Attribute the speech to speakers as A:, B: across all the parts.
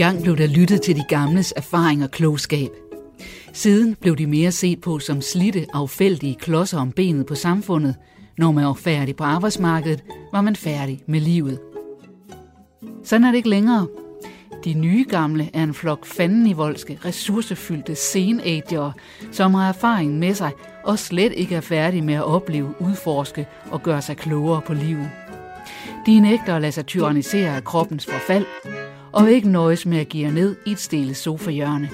A: Engang blev der lyttet til de gamles erfaring og klogskab. Siden blev de mere set på som slitte, affældige klodser om benet på samfundet. Når man var færdig på arbejdsmarkedet, var man færdig med livet. Sådan er det ikke længere. De nye gamle er en flok fandenivoldske, ressourcefyldte senager, som har erfaring med sig og slet ikke er færdige med at opleve, udforske og gøre sig klogere på livet. De nægter at lade sig tyrannisere af kroppens forfald, og ikke nøjes med at give ned i et stille sofahjørne.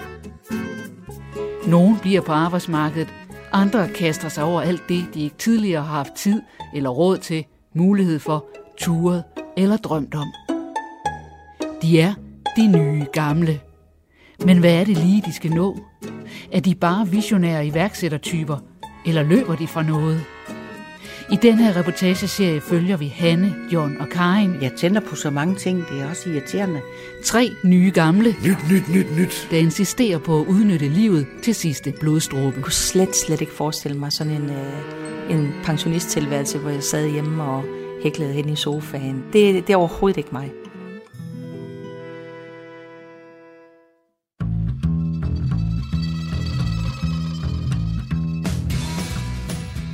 A: Nogle bliver på arbejdsmarkedet, andre kaster sig over alt det, de ikke tidligere har haft tid eller råd til, mulighed for, turet eller drømt om. De er de nye gamle. Men hvad er det lige, de skal nå? Er de bare visionære iværksættertyper, eller løber de fra noget? I den her reportageserie følger vi Hanne, John og Karin.
B: Jeg tænder på så mange ting, det er også irriterende.
A: Tre nye gamle,
C: Nyt, nyt, nyt, nyt.
A: der insisterer på at udnytte livet til sidste blodstråbe.
D: Jeg kunne slet, slet ikke forestille mig sådan en, øh, en pensionisttilværelse, hvor jeg sad hjemme og hæklede hen i sofaen. Det, det er overhovedet ikke mig.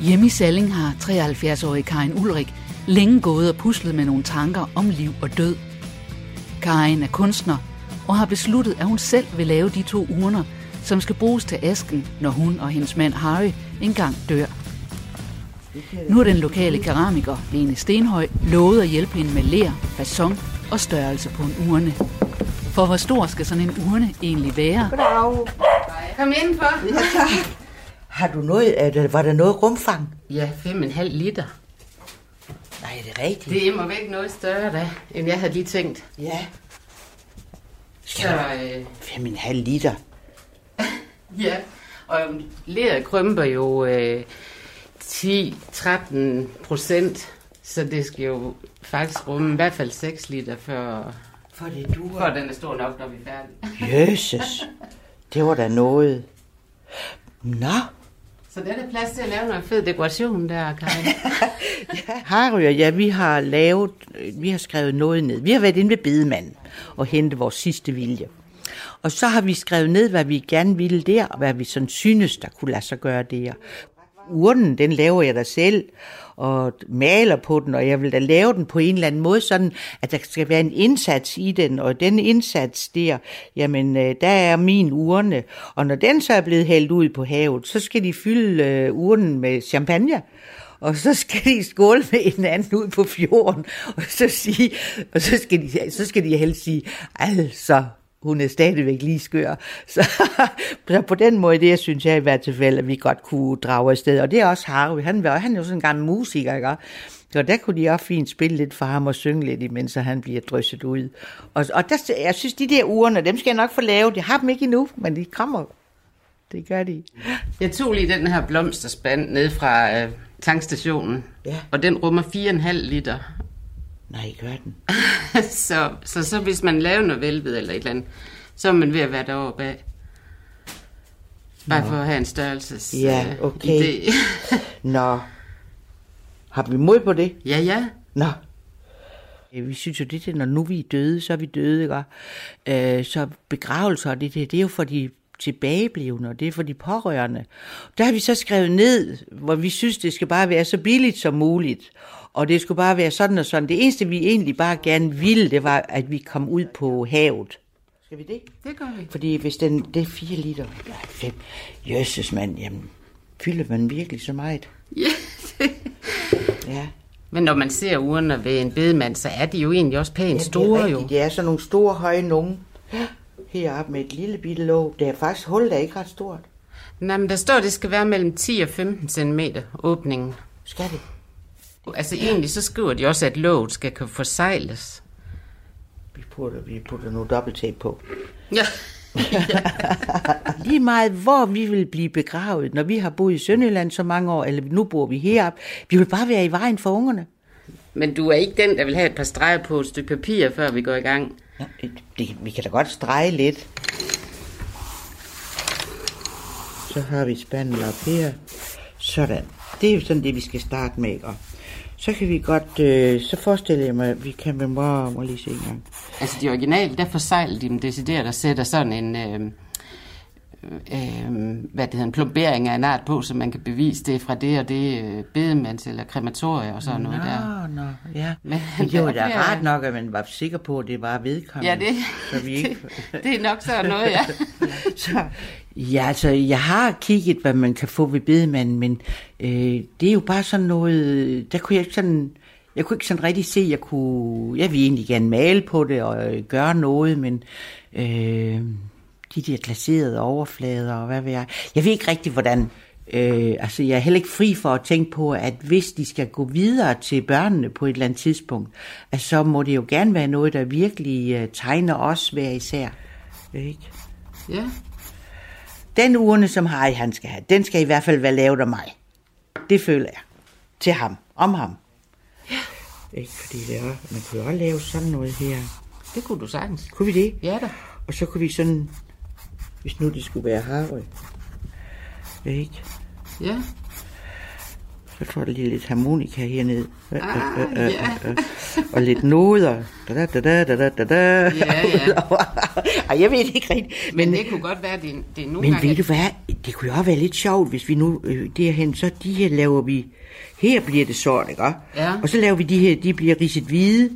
A: Hjemme i Salling har 73-årige Karin Ulrik længe gået og puslet med nogle tanker om liv og død. Karin er kunstner og har besluttet, at hun selv vil lave de to urner, som skal bruges til asken, når hun og hendes mand Harry engang dør. Nu er den lokale keramiker, Lene Stenhøj, lovet at hjælpe hende med ler, fason og størrelse på en urne. For hvor stor skal sådan en urne egentlig være?
E: Kom indenfor.
B: Har du noget, der, var der noget rumfang?
E: Ja, 5,5 liter.
B: Nej, er det rigtigt?
E: Det er immer væk noget større da, end jeg havde lige tænkt.
B: Ja.
E: Så øh,
B: Fem en halv liter.
E: ja, og leret krymper jo øh, 10-13 procent, så det skal jo faktisk rumme i hvert fald 6 liter, før,
B: For det du
E: før den er stor nok, når vi er færdige.
B: Jesus. Det var da noget. Nå,
E: Så der er der plads til at lave noget fed dekoration der, Karin.
B: Harry og jeg, vi har lavet, vi har skrevet noget ned. Vi har været inde ved bedemanden og hentet vores sidste vilje. Og så har vi skrevet ned, hvad vi gerne ville der, og hvad vi sådan synes, der kunne lade sig gøre der. Urnen, den laver jeg da selv, og maler på den, og jeg vil da lave den på en eller anden måde, sådan at der skal være en indsats i den, og den indsats der, jamen øh, der er min urne, og når den så er blevet hældt ud på havet, så skal de fylde øh, urnen med champagne, og så skal de skåle med hinanden ud på fjorden, og så sige, og så skal de, så skal de helst sige, altså, hun er stadigvæk lige skør. Så, så på den måde, det synes jeg i hvert fald, at vi godt kunne drage afsted. Og det er også Harvey, han, var, han er jo sådan en gammel musiker, ikke? Så der kunne de også fint spille lidt for ham og synge lidt, imens han bliver drysset ud. Og, og der, jeg synes, de der urene, dem skal jeg nok få lavet. Jeg har dem ikke endnu, men de kommer. Det gør de.
E: Jeg tog lige den her blomsterspand ned fra øh, tankstationen,
B: Ja.
E: og den rummer 4,5 liter.
B: Nej, gør den.
E: så, så, så hvis man laver noget velved eller et eller andet, så er man ved at være deroppe af. Bare for at have en størrelses
B: Ja,
E: øh,
B: okay.
E: idé.
B: Nå, har vi mod på det?
E: ja, ja.
B: Nå. Vi synes jo, det er, når nu vi er døde, så er vi døde, ikke? Øh, så begravelser og det, det, det er jo for de tilbageblevende, og det er for de pårørende. Der har vi så skrevet ned, hvor vi synes, det skal bare være så billigt som muligt. Og det skulle bare være sådan og sådan. Det eneste, vi egentlig bare gerne ville, det var, at vi kom ud på havet. Skal vi det?
E: Det gør vi.
B: Fordi hvis den, det er fire liter, ja, fem, jøsses mand, jamen, fylder man virkelig så meget?
E: Ja.
B: Ja.
E: Men når man ser urner ved en bedemand, så er de jo egentlig også pænt
B: Ja,
E: store
B: er
E: jo.
B: rigtigt. Det er sådan nogle store, høje nogen. Heroppe med et lille bitte låg. Det er faktisk hul, der er ikke ret stort.
E: Nej, men der står, at det skal være mellem 10 og 15 cm åbningen.
B: Skal det?
E: Altså egentlig så skriver de også, at låget skal kunne forsejles.
B: Vi putter, vi putter noget dobbelttape på.
E: Ja.
B: Lige meget, hvor vi vil blive begravet, når vi har boet i Sønderjylland så mange år, eller nu bor vi heroppe. Vi vil bare være i vejen for ungerne.
E: Men du er ikke den, der vil have et par streger på et stykke papir, før vi går i gang.
B: Ja, det, vi kan da godt strege lidt. Så har vi spanden op her. Sådan. Det er jo sådan det, vi skal starte med. Og så kan vi godt, øh, så forestiller jeg mig, at vi kan med mor, må lige se en gang.
E: Altså de originale, der forsejler de dem decideret og sætter sådan en, øh, øh, hvad det hedder, en plombering af en art på, så man kan bevise det fra det og det øh, bedemands eller krematorie og sådan noget der.
B: Nå, nå, ja.
E: Men-
B: det var da
E: Ja.
B: ret nok, at man var sikker på, at det var vedkommende.
E: Ja, det,
B: Så vi ikke...
E: det, det er nok sådan noget, ja.
B: Så, ja, altså, jeg har kigget, hvad man kan få ved bedemanden, men øh, det er jo bare sådan noget, der kunne jeg ikke sådan, jeg kunne ikke sådan rigtig se, jeg kunne, jeg vil egentlig gerne male på det og øh, gøre noget, men øh, de der glaserede overflader og hvad ved jeg, jeg ved ikke rigtig, hvordan, øh, altså jeg er heller ikke fri for at tænke på, at hvis de skal gå videre til børnene på et eller andet tidspunkt, at så må det jo gerne være noget, der virkelig øh, tegner os hver især. Ikke?
E: ja.
B: Den urne, som Harry han skal have, den skal i hvert fald være lavet af mig. Det føler jeg. Til ham. Om ham. Ja. Ikke fordi det er, man kunne jo også lave sådan noget her.
E: Det kunne du sagtens.
B: Kunne vi det?
E: Ja da.
B: Og så kunne vi sådan, hvis nu det skulle være Harry. Ikke?
E: Ja.
B: Så tror jeg lige lidt harmonika hernede. Øh, øh,
E: Ah,
B: øh, øh,
E: ja.
B: øh. Og lidt noder. Da, da, da, da, da, da, da.
E: Ja, ja.
B: Ej, jeg ved det ikke rigtigt.
E: Men det kunne godt være, det, det er nogle
B: Men
E: gange...
B: ved du hvad, det kunne jo også være lidt sjovt, hvis vi nu øh, derhen, så de her laver vi, her bliver det sort, ikke?
E: Ja.
B: Og så laver vi de her, de bliver ridset hvide,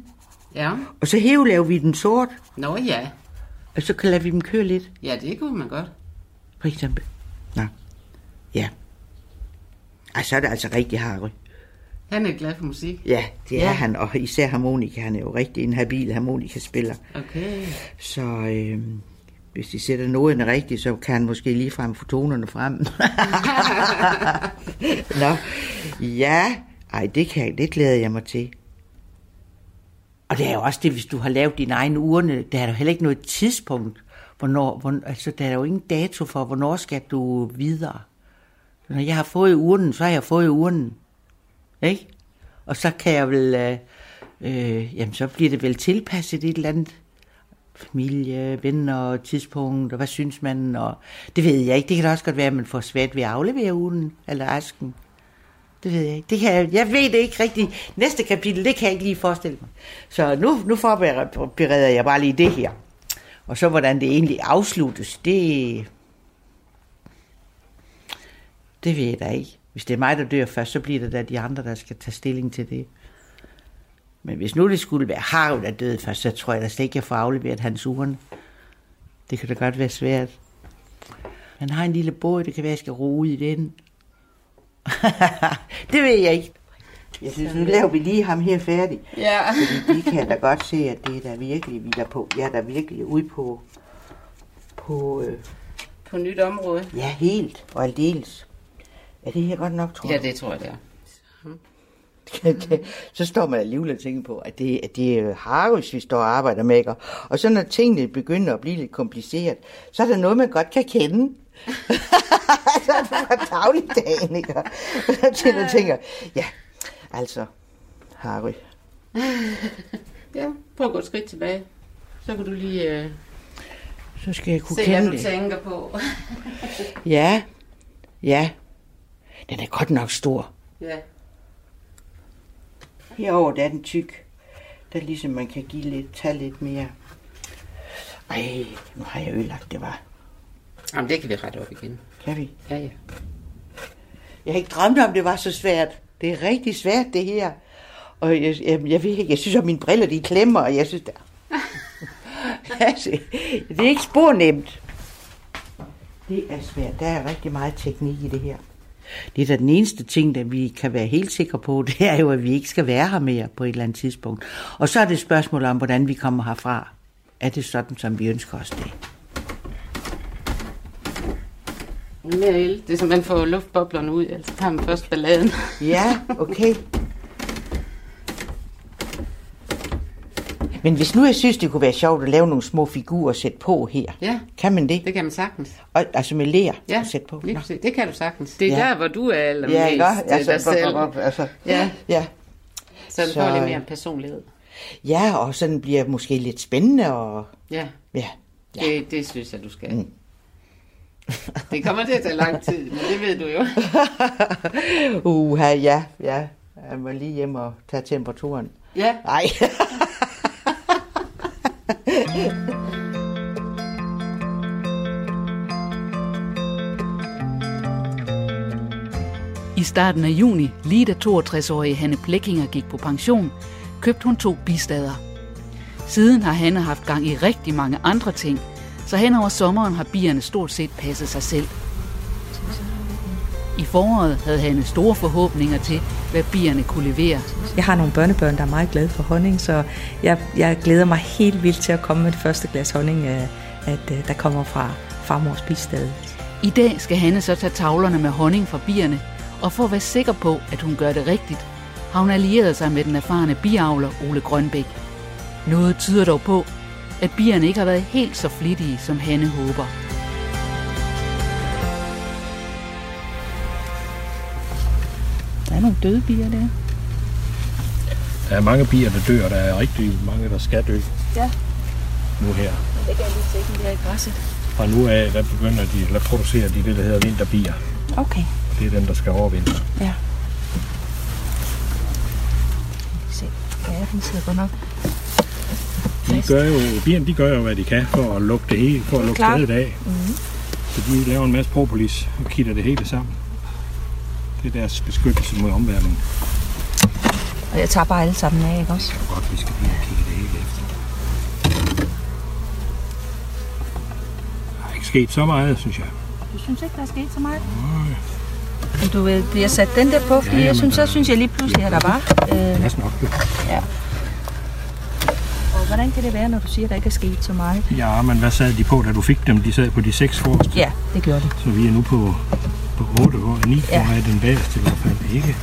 E: Ja.
B: og så hæve laver vi den sort,
E: Nå ja.
B: Og så kan lade vi dem køre lidt,
E: Ja, det kunne man godt.
B: for eksempel. Nå, ja. Ej, så er det altså rigtig Harry.
E: Han er glad for musik.
B: Ja, det er
E: Ja.
B: han, og især harmonika, han er jo rigtig en habil harmonikaspiller.
E: Okay.
B: Så øh, hvis de sætter noderne rigtigt, så kan han måske lige frem få tonerne frem. Nå, ja, ej, det, kan, det glæder jeg mig til. Og det er jo også det, hvis du har lavet din egen urne, der er der heller ikke noget tidspunkt, hvornår, hvor, altså der er jo ingen dato for, hvornår skal du videre. Når jeg har fået urnen, så har jeg fået urnen. Ikke? Og så kan jeg vel, øh, øh, jamen så bliver det vel tilpasset et eller andet familie, venner, tidspunkt, og hvad synes man, og det ved jeg ikke. Det kan da også godt være, at man får svært ved at aflevere ugen eller asken. Det ved jeg ikke. Det kan jeg, jeg ved det ikke rigtigt. Næste kapitel, det kan jeg ikke lige forestille mig. Så nu, nu forbereder jeg bare lige det her. Og så hvordan det egentlig afsluttes, det... Det ved jeg da ikke. Hvis det er mig, der dør først, så bliver det da de andre, der skal tage stilling til det. Men hvis nu det skulle være Harald, der døde først, så tror jeg da slet ikke, jeg får afleveret hans urne. Det kan da godt være svært. Han har en lille båd, det kan være, jeg skal roe i den. det ved jeg ikke. Jeg synes, nu laver vi lige ham her færdig.
E: Ja.
B: Fordi de kan da godt se, at det er der virkelig, vi er der på. Jeg er der virkelig ude på, på øh,
E: På nyt område.
B: ja, helt og aldeles. Er det her godt nok, tror
E: Ja, det tror jeg, det er.
B: så står man alligevel og tænker på, at det, at det er Harus, vi står og arbejder med. Og så når tingene begynder at blive lidt kompliceret, så er der noget, man godt kan kende. så er det fra dagligdagen, ikke? Og tænker jeg, tænker, ja, altså, Harry.
E: Ja, prøv at gå et skridt tilbage. Så kan du lige øh,
B: Så skal jeg kunne
E: se, hvad
B: kende
E: du
B: det.
E: tænker på.
B: Ja, ja. Den er godt nok stor.
E: ja.
B: Herover der er den tyk. Der ligesom man kan give lidt, tage lidt mere. Ej, nu har jeg ødelagt det, var.
E: Jamen, det kan vi rette op igen.
B: Kan vi?
E: Ja, ja.
B: Jeg har ikke drømt om, det var så svært. Det er rigtig svært, det her. Og jeg, jeg, jeg ved ikke, jeg synes, at mine briller, de klemmer, og jeg synes, det er... altså, det er ikke spor nemt. Det er svært. Der er rigtig meget teknik i det her. Det er da den eneste ting, der vi kan være helt sikre på, det er jo, at vi ikke skal være her mere på et eller andet tidspunkt. Og så er det et spørgsmål om, hvordan vi kommer herfra. Er det sådan, som vi ønsker os det?
E: Mere el. Det er som man får luftboblerne ud, altså tager man først balladen.
B: Ja, okay. Men hvis nu jeg synes, det kunne være sjovt at lave nogle små figurer og sætte på her,
E: Ja,
B: kan man det?
E: det kan man sagtens.
B: Og, altså med ler
E: Ja,
B: at sætte på?
E: lige præcis. Det kan du sagtens. Det er
B: Ja.
E: der, hvor du er allermest
B: Ja, ikke?
E: ja,
B: Altså,
E: dig selv.
B: bop, altså,
E: Ja.
B: ja.
E: Så den
B: Så-
E: får lidt mere personlighed.
B: ja, og sådan bliver måske lidt spændende, og
E: Ja,
B: ja.
E: ja. Det, det synes jeg, du skal. Mm. Det kommer til at tage lang tid, men det ved du jo.
B: Uha, ja, ja. Jeg må lige hjem og tage temperaturen.
E: Ja.
B: Nej.
A: I starten af juni, lige da 62-årige Hanne Blækkinger gik på pension, købte hun to bistader. Siden har Hanne haft gang i rigtig mange andre ting, så hen over sommeren har bierne stort set passet sig selv. I foråret havde Hanne store forhåbninger til, hvad bierne kunne levere.
F: Jeg har nogle børnebørn, der er meget glade for honning, så jeg, jeg glæder mig helt vildt til at komme med det første glas honning, øh, at, øh, der kommer fra farmors bistad.
A: I dag skal Hanne så tage tavlerne med honning fra bierne, og for at være sikker på, at hun gør det rigtigt, har hun allieret sig med den erfarne biavler Ole Grønbæk. Noget tyder dog på, at bierne ikke har været helt så flittige, som Hanne håber.
F: Der er nogle døde bier der.
C: Der er mange bier, der dør, og der er rigtig mange, der skal dø
F: Ja,
C: nu her.
F: det kan jeg lige se, der i græsset.
C: Fra nu af, der begynder de, eller producerer de det, der hedder vinterbier.
F: Okay,
C: Og det er dem, der skal overvintre.
F: ja. Se. Ja, den sidder godt nok.
C: De gør jo, bierne de gør jo, hvad de kan for at lukke det hele, for at lukke
F: klart.
C: stedet af.
F: Mhm.
C: Så de laver en masse propolis og kitter det hele sammen. Det er deres beskyttelse mod omverdenen.
F: Og jeg tager bare alle sammen af, ikke også?
C: Det er godt, vi skal lige kigge det hele efter. Der er ikke sket så meget, synes jeg.
F: Du synes ikke, der er sket så meget? Men du ved, jeg sat den der på, fordi
C: Ja,
F: ja, jeg synes, så
C: der-
F: synes jeg lige pludselig, at der var. Øh,
C: Pas nok, du.
F: og hvordan kan det være, når du siger, at der ikke er sket så meget?
C: Ja, men hvad sad de på, da du fik dem? De sad på de seks forreste.
F: Ja, det gjorde det.
C: Så vi er nu på, på 8 og 9
F: Ja.
C: ja. og er den bagerste i hvert fald ikke.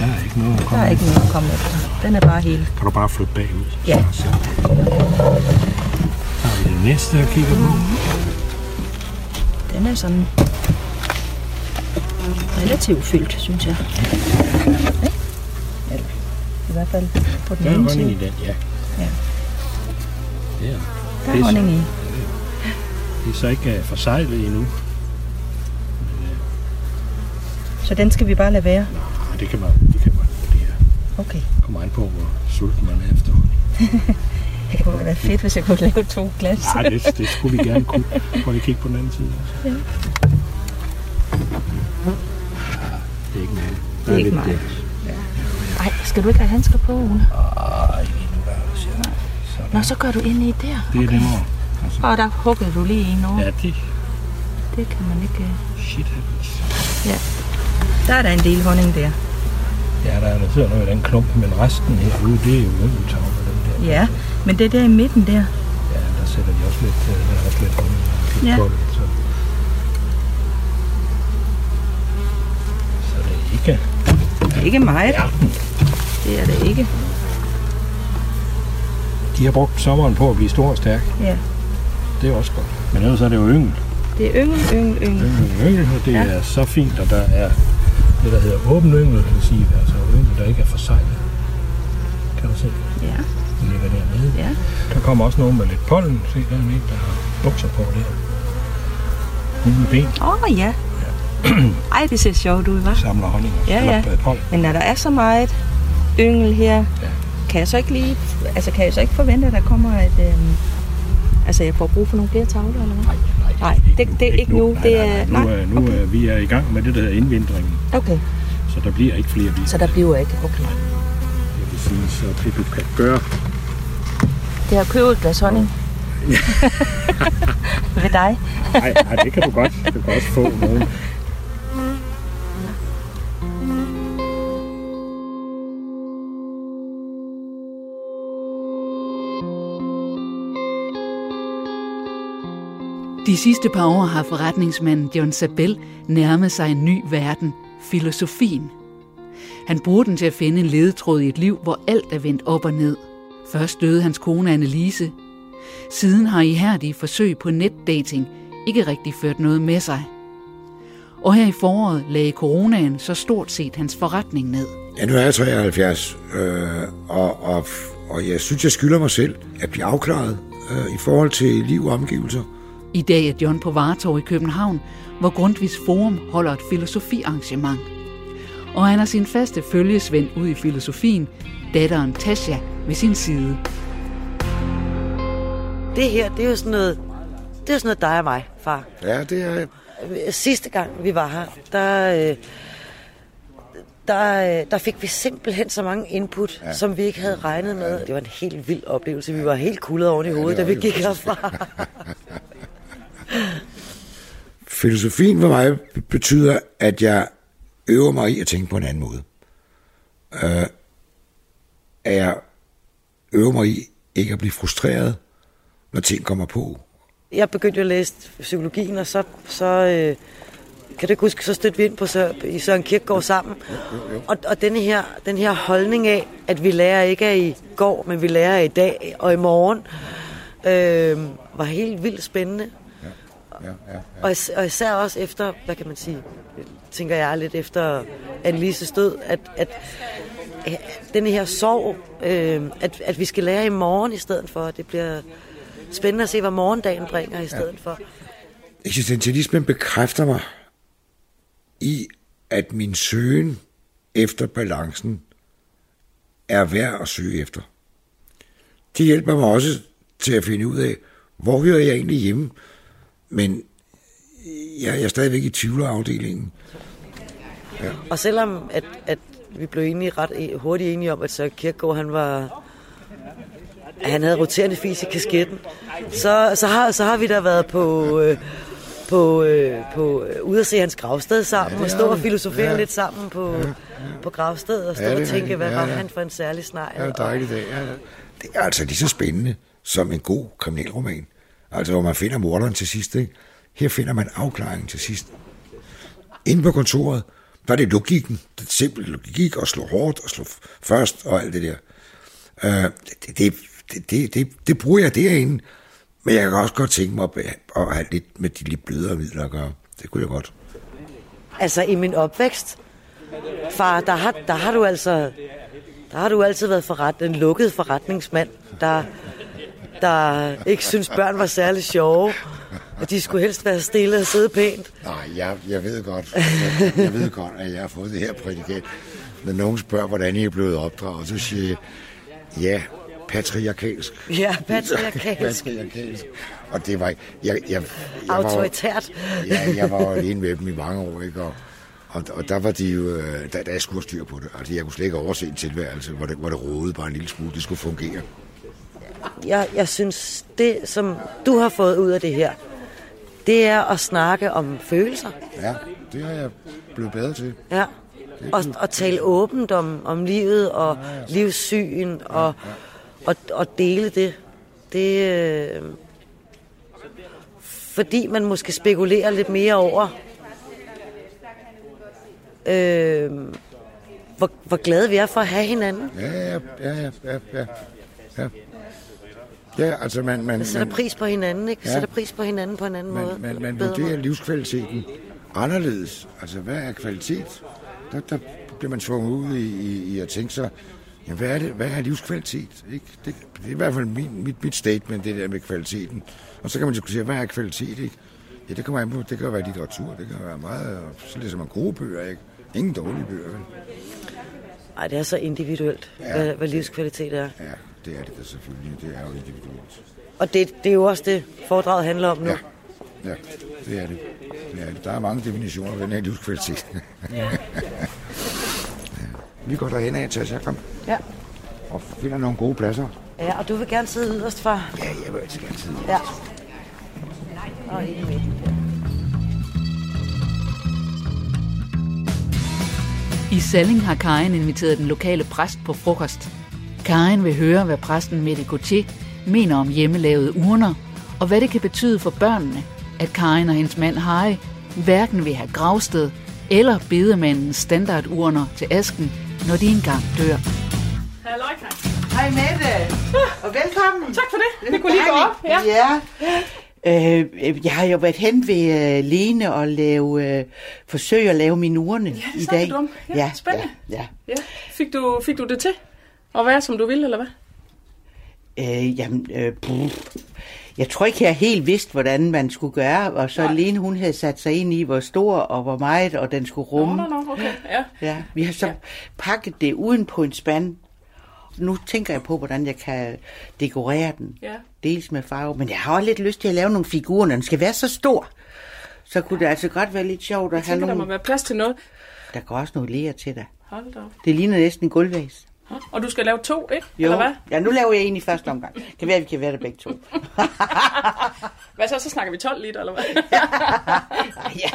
C: Der er ikke noget at
F: Der
C: komme
F: er ikke noget at komme efter. Den er bare helt.
C: Kan du bare flytte bagud?
F: Ja.
C: Så har vi det næste at kigge på.
F: Den er sådan relativt fyldt, synes jeg. Eller, I hvert fald på den
C: Der
F: ene
C: honning i
F: side.
C: den, ja.
F: Ja.
C: Det er,
F: Der
C: det
F: er
C: er
F: honning i.
C: det er så ikke uh, forsejlet endnu.
F: Så den skal vi bare lade være.
C: Nej, det kan man, det kan man vurdere.
F: Okay.
C: Kommer an på, hvor sulten man er efter honning.
F: Det kunne være fedt, hvis jeg kunne lave to glas.
C: Nej, det, det skulle vi gerne kunne. Prøv lige kigge på den anden side. også. Det er ikke meget.
F: Det er ikke
C: lidt
F: meget.
C: der.
F: Nej, skal du ikke have handsker på, Ole?
C: Ej, lige nu der er det sådan.
F: Nå, så går du ind i der.
C: Det er nemmere. Altså,
F: Og der huggede du lige en over.
C: ja, det
F: Det kan man ikke... øh.
C: shit happens.
F: Der er der en del honning der.
C: Ja, der er der sidder noget i den klump, men resten herude, det er jo yngeltavler, den der.
F: Ja, men det er der i midten der.
C: Ja, der sætter de også lidt, øh, der er også lidt honning lidt
F: Ja.
C: pollen, så. Så det er ikke...
F: Det er ikke meget.
C: Ja,
F: Det er det ikke.
C: De har brugt sommeren på at blive stor og stærk.
F: Ja.
C: Det er også godt. Men ellers er det jo yngel.
F: Det er yngel, yngel, yngel.
C: Yngel, yngel, og det
F: Ja.
C: ja. er så fint, og der er det, der hedder åben yngel, det vil sige, altså yngel, der ikke er forsejlet. Kan du se?
F: Ja,
C: Den ligger dernede.
F: ja.
C: Der kommer også nogen med lidt pollen. Se, der er en, der har bukser på der. Gule ben
F: Åh, oh, ja. Ej, det ser sjovt ud, hva'?
C: samler honning og
F: Ja, ja.
C: ja. pollen.
F: Men når der er så meget yngel her, kan jeg så ikke lige, altså kan jeg så ikke forvente, at der kommer et, øhm, altså jeg får brug for nogle flere tavler, eller hvad?
C: Nej,
F: Nej, det- det er ikke nu.
C: Nej,
F: Det
C: nej,
F: er-
C: nej. Nu,
F: nej,
C: er, nu er vi er i gang med det, der hedder indvindringen.
F: Okay,
C: Så der bliver ikke flere biler.
F: så der bliver ikke, okay.
C: Det vil sige, så det du kan gøre,
F: Det har købt et glas honning. Ved dig.
C: nej, nej, det kan du godt. Du kan også få nogen.
A: De sidste par år har forretningsmanden John Sabel nærmet sig en ny verden, filosofien. Han bruger den til at finde en ledetråd i et liv, hvor alt er vendt op og ned. Først døde hans kone Annelise. Siden har ihærdige forsøg på netdating ikke rigtig ført noget med sig. Og her i foråret lagde coronaen så stort set hans forretning ned.
G: Ja, nu er jeg 73, øh, og, og, og jeg synes, jeg skylder mig selv at blive afklaret øh, i forhold til liv og omgivelser.
A: I dag er John på Vartov i København, hvor Grundtvigs Forum holder et filosofiarrangement. og han har sin faste følgesvend ud i filosofien, datteren Tasha, ved sin side.
H: Det her, det er jo sådan noget, det er sådan noget dig og mig, far.
G: Ja, det er...
H: Sidste gang vi var her, der, øh, der, øh, der fik vi simpelthen så mange input, ja. som vi ikke havde regnet med. Det var en helt vild oplevelse. Vi var helt kuldet oven i hovedet, ja, da vi gik herfra.
G: Filosofien for mig betyder, at jeg øver mig i at tænke på en anden måde. Uh, at jeg øver mig i ikke at blive frustreret, når ting kommer på.
H: Jeg begyndte at læse psykologien, og så, så øh, kan du ikke huske, så stødte vi ind på Sør, i Søren Kierkegaard sammen. Og, og denne her, den her holdning af, at vi lærer ikke af i går, men vi lærer af i dag og i morgen, øh, var helt vildt spændende. Ja, ja. Og, is- og især også efter, hvad kan man sige, tænker jeg lidt efter Annelises død, at, at øh, denne her sorg, øh, at, at vi skal lære i morgen i stedet for, det bliver spændende at se, hvad morgendagen bringer i stedet ja. for.
G: Eksistentialismen bekræfter mig i, at min søgen efter balancen er værd at søge efter. Det hjælper mig også til at finde ud af, hvor hører jeg egentlig hjemme, men jeg, jeg er stadigvæk i tvivlerafdelingen.
H: Ja. Og selvom at, at vi blev enige ret hurtigt enige om, at så Kierkegaard, han var han havde roterende fis i kasketten, så, så, har, så har vi da været på, øh, på, øh, på øh, ude at se hans gravsted sammen, ja, og stå og filosofere ja. lidt sammen på, ja, ja. på gravstedet, og stå ja, og tænke, hvad ja, ja. var han for en særlig snej.
G: Ja, dejligt dag. Ja, ja. Det er altså lige så spændende som en god kriminalroman. Altså, hvor man finder morderen til sidst, ikke? Her finder man afklaringen til sidst. Inde på kontoret, der er det logikken, det simple logik, at slå hårdt og slå først og alt det der. Uh, det, det, det, det, det, det bruger jeg derinde, men jeg kan også godt tænke mig at have lidt med de lidt blødere midler at gøre. Det kunne jeg godt.
H: Altså i min opvækst, far, der har, der har du altså der har du altid været forret, en lukket forretningsmand, der, der ikke synes børn var særlig sjove, og de skulle helst være stille og sidde pænt.
G: Nej, jeg, jeg ved godt, jeg, jeg ved godt, at jeg har fået det her prædikat. Når nogen spørger, hvordan I er blevet opdraget, så siger jeg, ja, patriarkalsk.
H: Ja, patriarkalsk.
G: patriarkalsk. Og det var... Jeg, jeg, jeg
H: Autoritært.
G: Var, ja, jeg var alene med dem i mange år, ikke? Og, og, og der var de jo... øh, Der, der jeg skulle styr på det. Altså, jeg kunne slet ikke overse en tilværelse, hvor det, hvor det rådede bare en lille smule. Det skulle fungere.
H: Jeg, jeg synes, det som du har fået ud af det her, det er at snakke om følelser.
G: Ja, det har jeg blevet bedre til.
H: Ja, og, og tale åbent om, om livet og ja, ja. livssyn og... Ja, ja og, og dele det. Det øh, fordi man måske spekulerer lidt mere over, øh, hvor, hvor glade vi er for at have hinanden.
G: Ja, ja, ja, ja, ja, ja. Ja, altså man... man
H: man sætter pris på hinanden, ikke? Vi ja. sætter pris på hinanden på en anden
G: man,
H: måde.
G: Man, man vurderer livskvaliteten anderledes. Altså, hvad er kvalitet? Der, der bliver man tvunget ud i, i, i at tænke sig, Ja, hvad er det? Hvad er livskvalitet? Ikke? Det, det er i hvert fald min, mit, mit statement, det der med kvaliteten. Og så kan man diskutere, hvad er kvalitet? Ikke? Ja, det kommer an på. Det kan være litteratur, det kan være meget... Så læser man gode bøger, ikke? Ingen dårlige bøger, vel?
H: Nej, det er så individuelt, ja, hvad, hvad livskvalitet er.
G: Ja, det er det da selvfølgelig. Det er jo individuelt.
H: Og det, det er jo også det, foredraget handler om nu.
G: Ja, ja det er det. det, er det. Der er mange definitioner af den her livskvalitet. Ja. Vi går derhen af, Tasha. Kom.
H: Ja.
G: Og finder nogle gode pladser.
H: Ja, og du vil gerne sidde yderst, far?
G: Ja, jeg vil altid gerne sidde
H: Ja. Og i midten.
A: I Salling har Karin inviteret den lokale præst på frokost. Karin vil høre, hvad præsten Mette Gauthier mener om hjemmelavede urner, og hvad det kan betyde for børnene, at Karin og hendes mand Harry hverken vil have gravsted eller bedemandens standardurner til asken, når de engang dør.
I: Halløj,
B: Hej Mette, og velkommen.
I: Tak for det. Det kunne lige gå op.
B: Ja. ja. Øh, jeg har jo været hen ved uh, Lene og lave, uh, forsøge at lave mine urne
I: ja,
B: i dag.
I: Du ja, ja, spændende.
B: Ja, ja.
I: ja. Fik, du, fik du det til at være, som du ville, eller hvad?
B: Øh, jamen, øh, pff. jeg tror ikke, jeg helt vidste, hvordan man skulle gøre, og så
I: Nej.
B: Lene, hun havde sat sig ind i, hvor stor og hvor meget, og den skulle rumme.
I: Nå, nå, nå, okay. Ja.
B: Ja, vi har så
I: Ja.
B: pakket det uden på en spand. Nu tænker jeg på, hvordan jeg kan dekorere den.
I: Ja.
B: Dels med farve, men jeg har også lidt lyst til at lave nogle figurer, når den skal være så stor. Så kunne det altså godt være lidt sjovt at
I: Jeg
B: have
I: tænker, der må
B: nogle...
I: være plads til noget.
B: Der går også noget ler til dig.
I: Hold da op.
B: Det ligner næsten en gulvvæs.
I: Og du skal lave to, ikke?
B: Jo,
I: Eller hvad?
B: ja, nu laver jeg en i første omgang. Kan være, at vi kan være der begge to.
I: Hvad så? Så snakker vi 12 liter, eller hvad?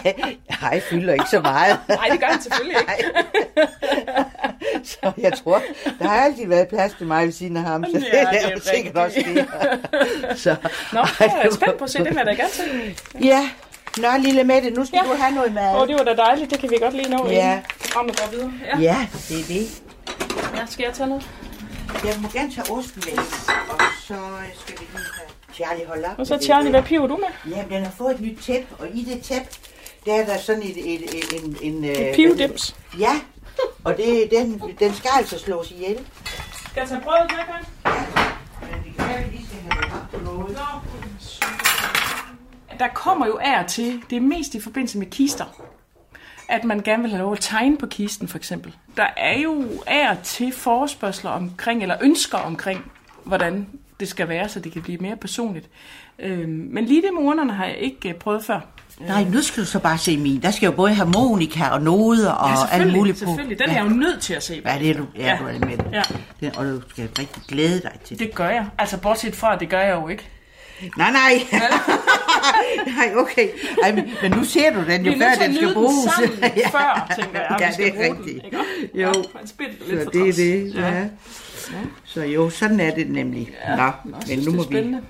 B: ja, jeg fylder ikke så meget.
I: Nej, det gør han selvfølgelig ikke.
B: Så jeg tror, der har altid været plads til mig ved siden af ham. Så
I: Ja,
B: det,
I: det er
B: jo sikkert også det. Så,
I: Nå, jeg er spændt på at se, det vil jeg da gerne til.
B: Ja, Nå, lille Mette, nu skal
I: Ja.
B: du have noget mad.
I: Åh, det var da dejligt. Det kan vi godt lige nå,
B: Ja.
I: inden programmet går videre. Ja.
B: Ja, det er det.
I: Ja, skal jeg tage noget?
B: Jeg må gerne tage osten væk, og så skal vi lige have Charlie holde op.
I: Og så
B: med det.
I: Charlie, hvad piver du med?
B: Jamen, den har fået et nyt tæppe, og i det tæppe, der er der sådan et... et, et en, en,
I: Et pivdims.
B: Ja, og det, den, den skal altså slås ihjel.
I: Skal jeg tage brødet med, Karen?
B: Men vi kan lige skal have det op på noget.
I: Der kommer jo af og til, det er mest i forbindelse med kister, at man gerne vil have lov at tegne på kisten, for eksempel. Der er jo og til forespørgseler omkring, eller ønsker omkring, hvordan det skal være, så det kan blive mere personligt. Øhm, men lige det med urnerne har jeg ikke øh, prøvet før.
B: Nej, nu skal du så bare se min. Der skal jo både harmonika og noder og
I: Ja,
B: alt muligt på.
I: selvfølgelig. Den er
B: ja.
I: jeg jo nødt til at se på.
B: Ja, det er du, ja,
I: Ja.
B: du er med.
I: Ja.
B: det. Og du skal rigtig glæde dig til det.
I: Det gør jeg. Altså, bortset fra, det gør jeg jo ikke.
B: Nej, nej. nej, okay. Ej, men, men nu ser du den jo,
I: Vi er
B: før
I: nødt til at
B: den skal
I: nyde
B: bruges.
I: den sammen, før, tænker jeg,
B: ja,
I: vi skal
B: det er
I: den,
B: rigtigt.
I: ikke?
B: jo,
I: Ja,
B: så
I: for
B: det er
I: træls.
B: det.
I: Ja.
B: Ja. Så jo, sådan er det nemlig. Ja, Nå, men
I: synes,
B: nu
I: det
B: må vi...
I: spændende.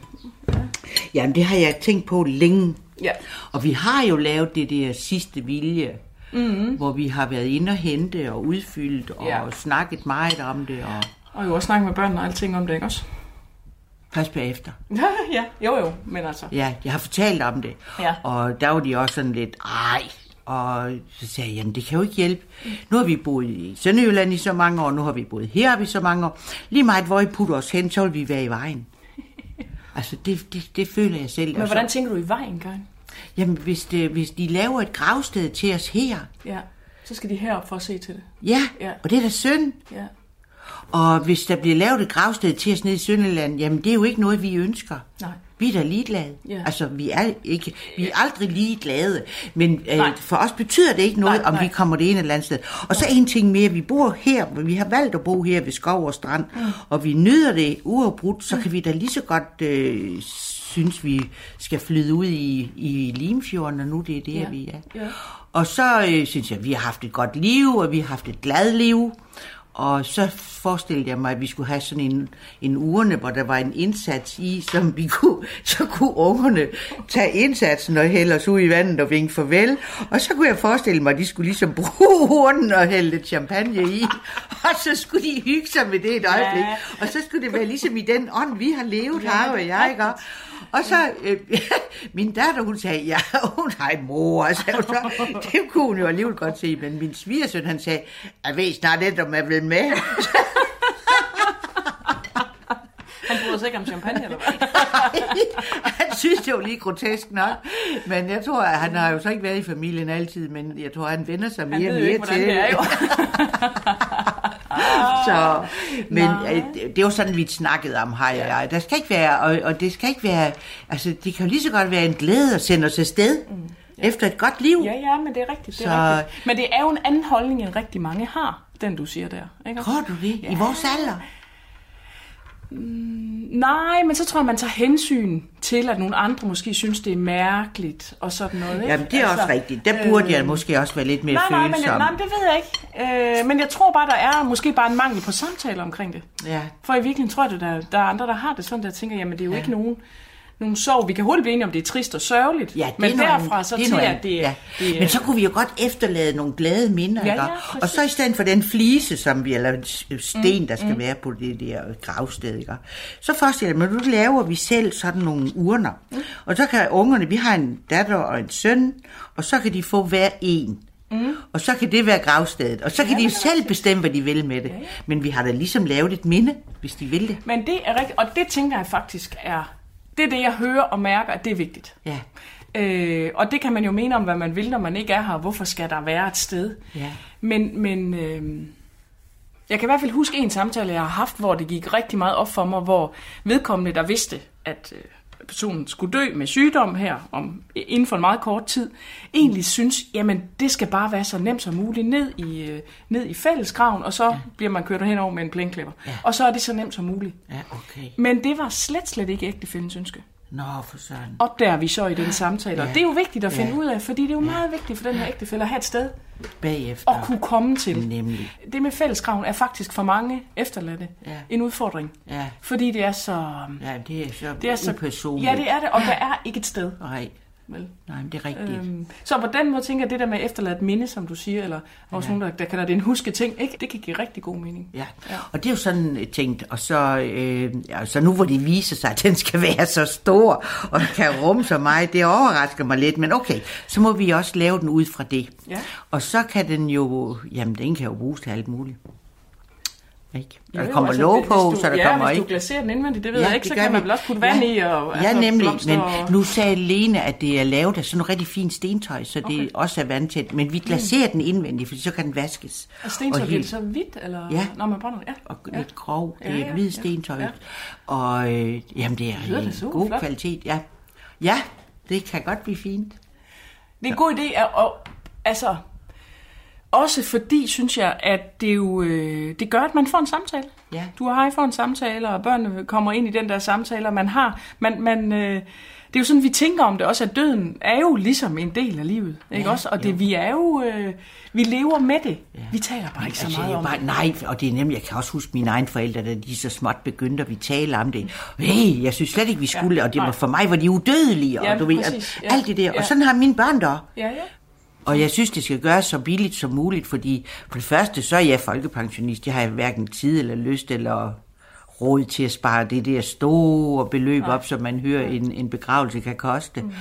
B: Jamen, det har jeg tænkt på længe.
I: Ja.
B: Og vi har jo lavet det der sidste vilje,
I: Mhm.
B: mm-hmm. hvor vi har været inde og hente og udfyldt og
I: Ja.
B: ja. snakket meget om det, og
I: Og jo også snakke med børnene og alting om det, ikke også?
B: Først bagefter.
I: Ja, ja. Jo, jo. Men altså.
B: Ja, jeg har fortalt om det.
I: Ja.
B: Og der var de også sådan lidt, ej. Og så sagde jeg, jamen det kan jo ikke hjælpe. Nu har vi boet i Sønderjylland i så mange år, nu har vi boet heroppe i så mange år. Lige meget, hvor I putter os hen, så vil vi være i vejen. Altså, det, det, det føler jeg selv.
I: Men hvordan tænker du i vejen, Karin?
B: Jamen, hvis, det, hvis de laver et gravsted til os her,
I: Ja. Så skal de herop for at se til det.
B: ja,
I: Ja.
B: ja. og det er da synd.
I: Ja.
B: Og hvis der bliver lavet et gravsted til os nede i Sønderland, jamen det er jo ikke noget, vi ønsker.
I: Nej.
B: Vi er da ligeglade.
I: Ja.
B: Altså, vi er, ikke, vi er aldrig ligeglade. Men øh,
I: Nej.
B: for os betyder det ikke noget,
I: Nej,
B: om
I: nej.
B: vi kommer det ene eller andet sted. Og så en ting mere. Vi bor her, vi har valgt at bo her ved skov og strand,
I: Mm.
B: og vi nyder det uafbrudt, så kan vi da lige så godt øh, synes, vi skal flyde ud i, i Limfjorden, og nu det er det,
I: Ja.
B: vi er.
I: Ja.
B: Og så øh, synes jeg, vi har haft et godt liv, og vi har haft et glad liv. Og så forestillede jeg mig, at vi skulle have sådan en, en urne, hvor der var en indsats i, som vi kunne, så kunne ungerne tage indsatsen og hælde os ud i vandet og vinke farvel. Og så kunne jeg forestille mig, at de skulle ligesom bruge urnen og hælde lidt champagne i. Og så skulle de hygge sig med det et øjeblik.
I: Ja.
B: Og så skulle det være ligesom i den ånd, vi har levet, har og jeg, ikke? Og så, øh, min datter, hun sagde, ja, hun en mor, sagde hun så. Det kunne hun jo alligevel godt se, men min svigersøn, han sagde, jeg ved snart lidt, om jeg vil med.
I: Han bryder sig ikke om champagne, eller hvad?
B: han synes, det var lige grotesk nok. Men jeg tror, at han har jo så ikke været i familien altid, men jeg tror, han vender sig mere
I: Han
B: og
I: ved jo
B: mere
I: ikke, hvordan
B: til
I: det er, jo.
B: Så, men øh, det, var sådan, vi snakkede om, hej og jeg. Der skal ikke være, og, og det skal ikke være, altså det kan jo lige så godt være en glæde at sende os afsted mm. efter et godt liv.
I: Ja, ja, men det er rigtigt. Det er
B: Så-
I: rigtigt. Men det er jo en anden holdning, end rigtig mange har, den du siger der. Ikke?
B: Tror du det? I vores alder?
I: Nej, men så tror jeg, man tager hensyn til, at nogle andre måske synes, det er mærkeligt og sådan noget. Ikke?
B: Jamen, det er også rigtigt. Der burde jeg måske også være lidt mere
I: Nej, nej, men,
B: følsom.
I: nej, men det ved jeg ikke. Øh, men jeg tror bare, der er måske bare en mangel på samtaler omkring det.
B: Ja.
I: For i virkeligheden tror jeg, at der, der er andre, der har det sådan, der tænker, jamen det er jo ja. ikke nogen, nogen sorg. Vi kan hurtigt blive enige om, det er trist og sørgeligt.
B: Ja, det
I: men
B: noget
I: derfra så
B: det er
I: til, at det,
B: ja.
I: det
B: Men så kunne vi jo godt efterlade nogle glade minder,
I: Ja, ja,
B: og så i stedet for den flise, som vi, eller sten, der skal være på det der gravsted, ikke? så forestiller jeg mig, nu laver vi selv sådan nogle urner. Og så kan ungerne, vi har en datter og en søn, og så kan de få hver en. Mm. Og så kan det være gravstedet. Og så kan ja, de jo selv bestemme, hvad de vil med det. Ja, ja. Men vi har da ligesom lavet et minde, hvis de vil det.
I: Men det er rigtigt, og det tænker jeg faktisk er, det er det, jeg hører og mærker, at det er vigtigt.
B: Ja.
I: Øh, og det kan man jo mene om, hvad man vil, når man ikke er her. Hvorfor skal der være et sted?
B: Ja.
I: Men, men øh, jeg kan i hvert fald huske en samtale, jeg har haft, hvor det gik rigtig meget op for mig, hvor vedkommende, der vidste, at øh, personen skulle dø med sygdom her om, inden for en meget kort tid, egentlig synes, jamen det skal bare være så nemt som muligt ned i, øh, ned i fællesgraven, og så ja. bliver man kørt henover med en plænklipper. Ja. Og så er det så nemt som muligt.
B: Ja, okay.
I: Men det var slet, slet ikke ægtefældens ønske.
B: Nå, for søren.
I: Opdager vi så i den samtale. Ja. Og det er jo vigtigt at finde ja. ud af, fordi det er jo ja. meget vigtigt for den her ægtefælde at have et sted.
B: Bagefter.
I: Og kunne komme til.
B: Nemlig.
I: Det med fælleskraven er faktisk for mange efterladte
B: Ja.
I: en udfordring.
B: Ja.
I: Fordi det er så...
B: Ja, det er så,
I: Det er så
B: upersonligt.
I: Ja, det er det, og der er ikke et sted.
B: Nej,
I: Vel?
B: nej, men det er rigtigt.
I: Øhm, så på den måde tænker jeg, det der med et minde, som du siger, eller også
B: Ja.
I: nogen, der, der kalder det en huske ting, ikke? det kan give rigtig god mening.
B: Ja. og det er jo sådan øh, tænkt, og så, øh, ja, så nu hvor det viser sig, at den skal være så stor, og kan rumme så meget, det overrasker mig lidt, men okay, så må vi også lave den ud fra det.
I: Ja.
B: Og så kan den jo, jamen den kan jo bruges til alt muligt. Ikke? Og
I: Jo,
B: der kommer
I: altså,
B: låg
I: hvis
B: på,
I: du-
B: så der
I: ja,
B: kommer
I: hvis
B: ikke.
I: du glaserer den indvendigt, det ved
B: Ja,
I: jeg ikke, så kan man vel også putte vand i og
B: Ja,
I: altså,
B: nemlig.
I: blomster
B: Men
I: og...
B: nu sagde Lene, at det er lavet af sådan noget rigtig fint stentøj, så det
I: Okay.
B: også er vandtæt. Men vi glaserer den indvendigt, for så kan den vaskes.
I: Og stentøj
B: helt-
I: så hvidt, eller
B: Ja.
I: når man brænder? Ja.
B: og
I: ja.
B: lidt grov. Det
I: Ja,
B: er
I: ja,
B: hvid
I: ja.
B: stentøj.
I: Ja.
B: Og øh, jamen, det er en god
I: flot.
B: kvalitet. Ja. ja, det kan godt blive fint.
I: Det er en god idé, at, og, altså, også fordi, synes jeg, at det jo, øh, det gør, at man får en samtale.
B: Ja.
I: Du og jeg får en samtale, og børnene kommer ind i den der samtale, og man har, man, man, øh, det er jo sådan, vi tænker om det også, at døden er jo ligesom en del af livet, ikke
B: Ja,
I: også? Og
B: jo.
I: det, vi er jo, øh, vi lever med det. Vi taler bare ikke så
B: Altså,
I: meget om
B: bare,
I: det.
B: nej, og det er nemlig, jeg kan også huske mine egne forældre, da de så småt begyndte, at vi taler om det. Hey, jeg synes slet ikke, vi skulle,
I: Ja,
B: og det var for mig, var de udødelige, og
I: Ja,
B: du ved,
I: præcis, ja.
B: alt det der.
I: Ja.
B: Og sådan har mine børn der.
I: Ja, ja.
B: Og jeg synes, det skal gøres så billigt som muligt, fordi for det første, så er jeg folkepensionist. Jeg har hverken tid eller lyst eller råd til at spare det der store beløb op, som man hører en, en begravelse kan koste. Mm.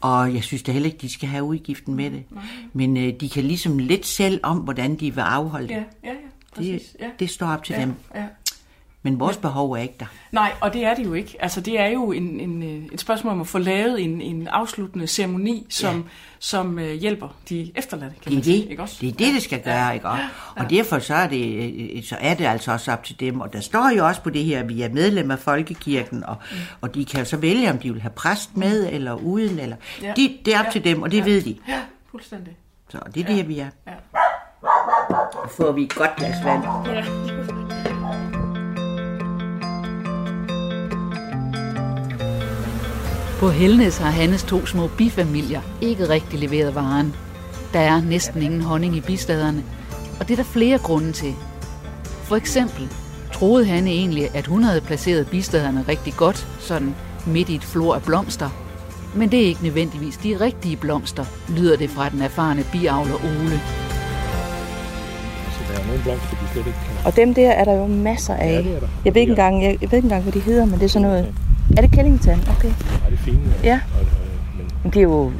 B: Og jeg synes da heller ikke, de skal have udgiften med det. Men øh, de kan ligesom lidt selv om, hvordan de vil afholde det.
I: Ja, ja, ja.
B: Det.
I: Ja.
B: det står op til
I: ja,
B: dem.
I: ja.
B: Men vores behov er ikke der.
I: Nej, og det er det jo ikke. Altså, det er jo en, en, øh, et spørgsmål om at få lavet en, en afsluttende ceremoni, som, ja. som uh, hjælper de efterladte, kan
B: Det er
I: sige.
B: det,
I: Ikke også?
B: det er det, det skal gøre, ikke? Og, og derfor så er, det, øh, så er det altså også op til dem. Og der står jo også på det her, at vi er medlem af Folkekirken, og,
I: Mm.
B: og de kan jo så vælge, om de vil have præst med eller uden. Eller,
I: Ja.
B: de, det er op
I: Ja.
B: til dem, og det
I: Ja.
B: ved de.
I: Ja, fuldstændig.
B: Så det er det, vi er.
I: Ja.
B: Og får vi et godt glas vand.
I: Ja.
A: På Helnes har Hannes to små bifamilier ikke rigtig leveret varen. Der er næsten ingen honning i bistaderne, og det er der flere grunde til. For eksempel troede Hanne egentlig, at hun havde placeret bistaderne rigtig godt, sådan midt i et flor af blomster. Men det er ikke nødvendigvis de rigtige blomster, lyder det fra den erfarne biavler Ole.
C: Altså, der er nogle blomster, de slet ikke kan.
F: Og dem der er der jo masser af.
C: Ja, det er der.
F: Jeg ved ikke engang, jeg, jeg ved ikke engang hvad de hedder, men det er sådan noget... Er det Kellington? Okay.
C: Ja, det er fine.
F: Ja.
C: Og, og, men
F: Men det er jo...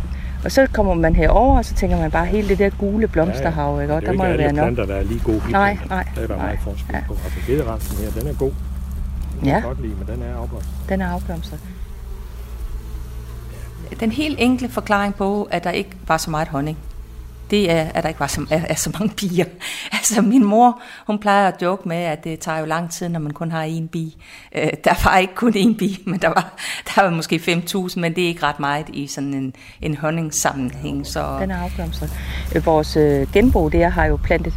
F: Og så kommer man herover, og så tænker man bare hele det der gule blomsterhav, ikke? Og der
C: er
F: må
C: jo
F: jo
C: ikke
F: være
C: alle
F: nok.
C: planter, der er lige gode
F: Nej, nej,
C: Der er
F: nej.
C: meget forskel
F: Ja.
C: på. Altså, gederansen her, den er god. Den
F: Ja.
C: jeg godt lide, men den er afblomstret.
F: Den er afblomstret.
D: Den helt enkle forklaring på, at der ikke var så meget honning, det er, at der ikke var så, er, er så mange bier. Altså min mor, hun plejer at joke med, at det tager jo lang tid, når man kun har én bi. Øh, der var ikke kun én bi, men der var, der var måske 5.000, men det er ikke ret meget i sådan en, en honningssammenhæng. Så
F: Den er afblomstret. Øh, Vores øh, genbo der har jo plantet,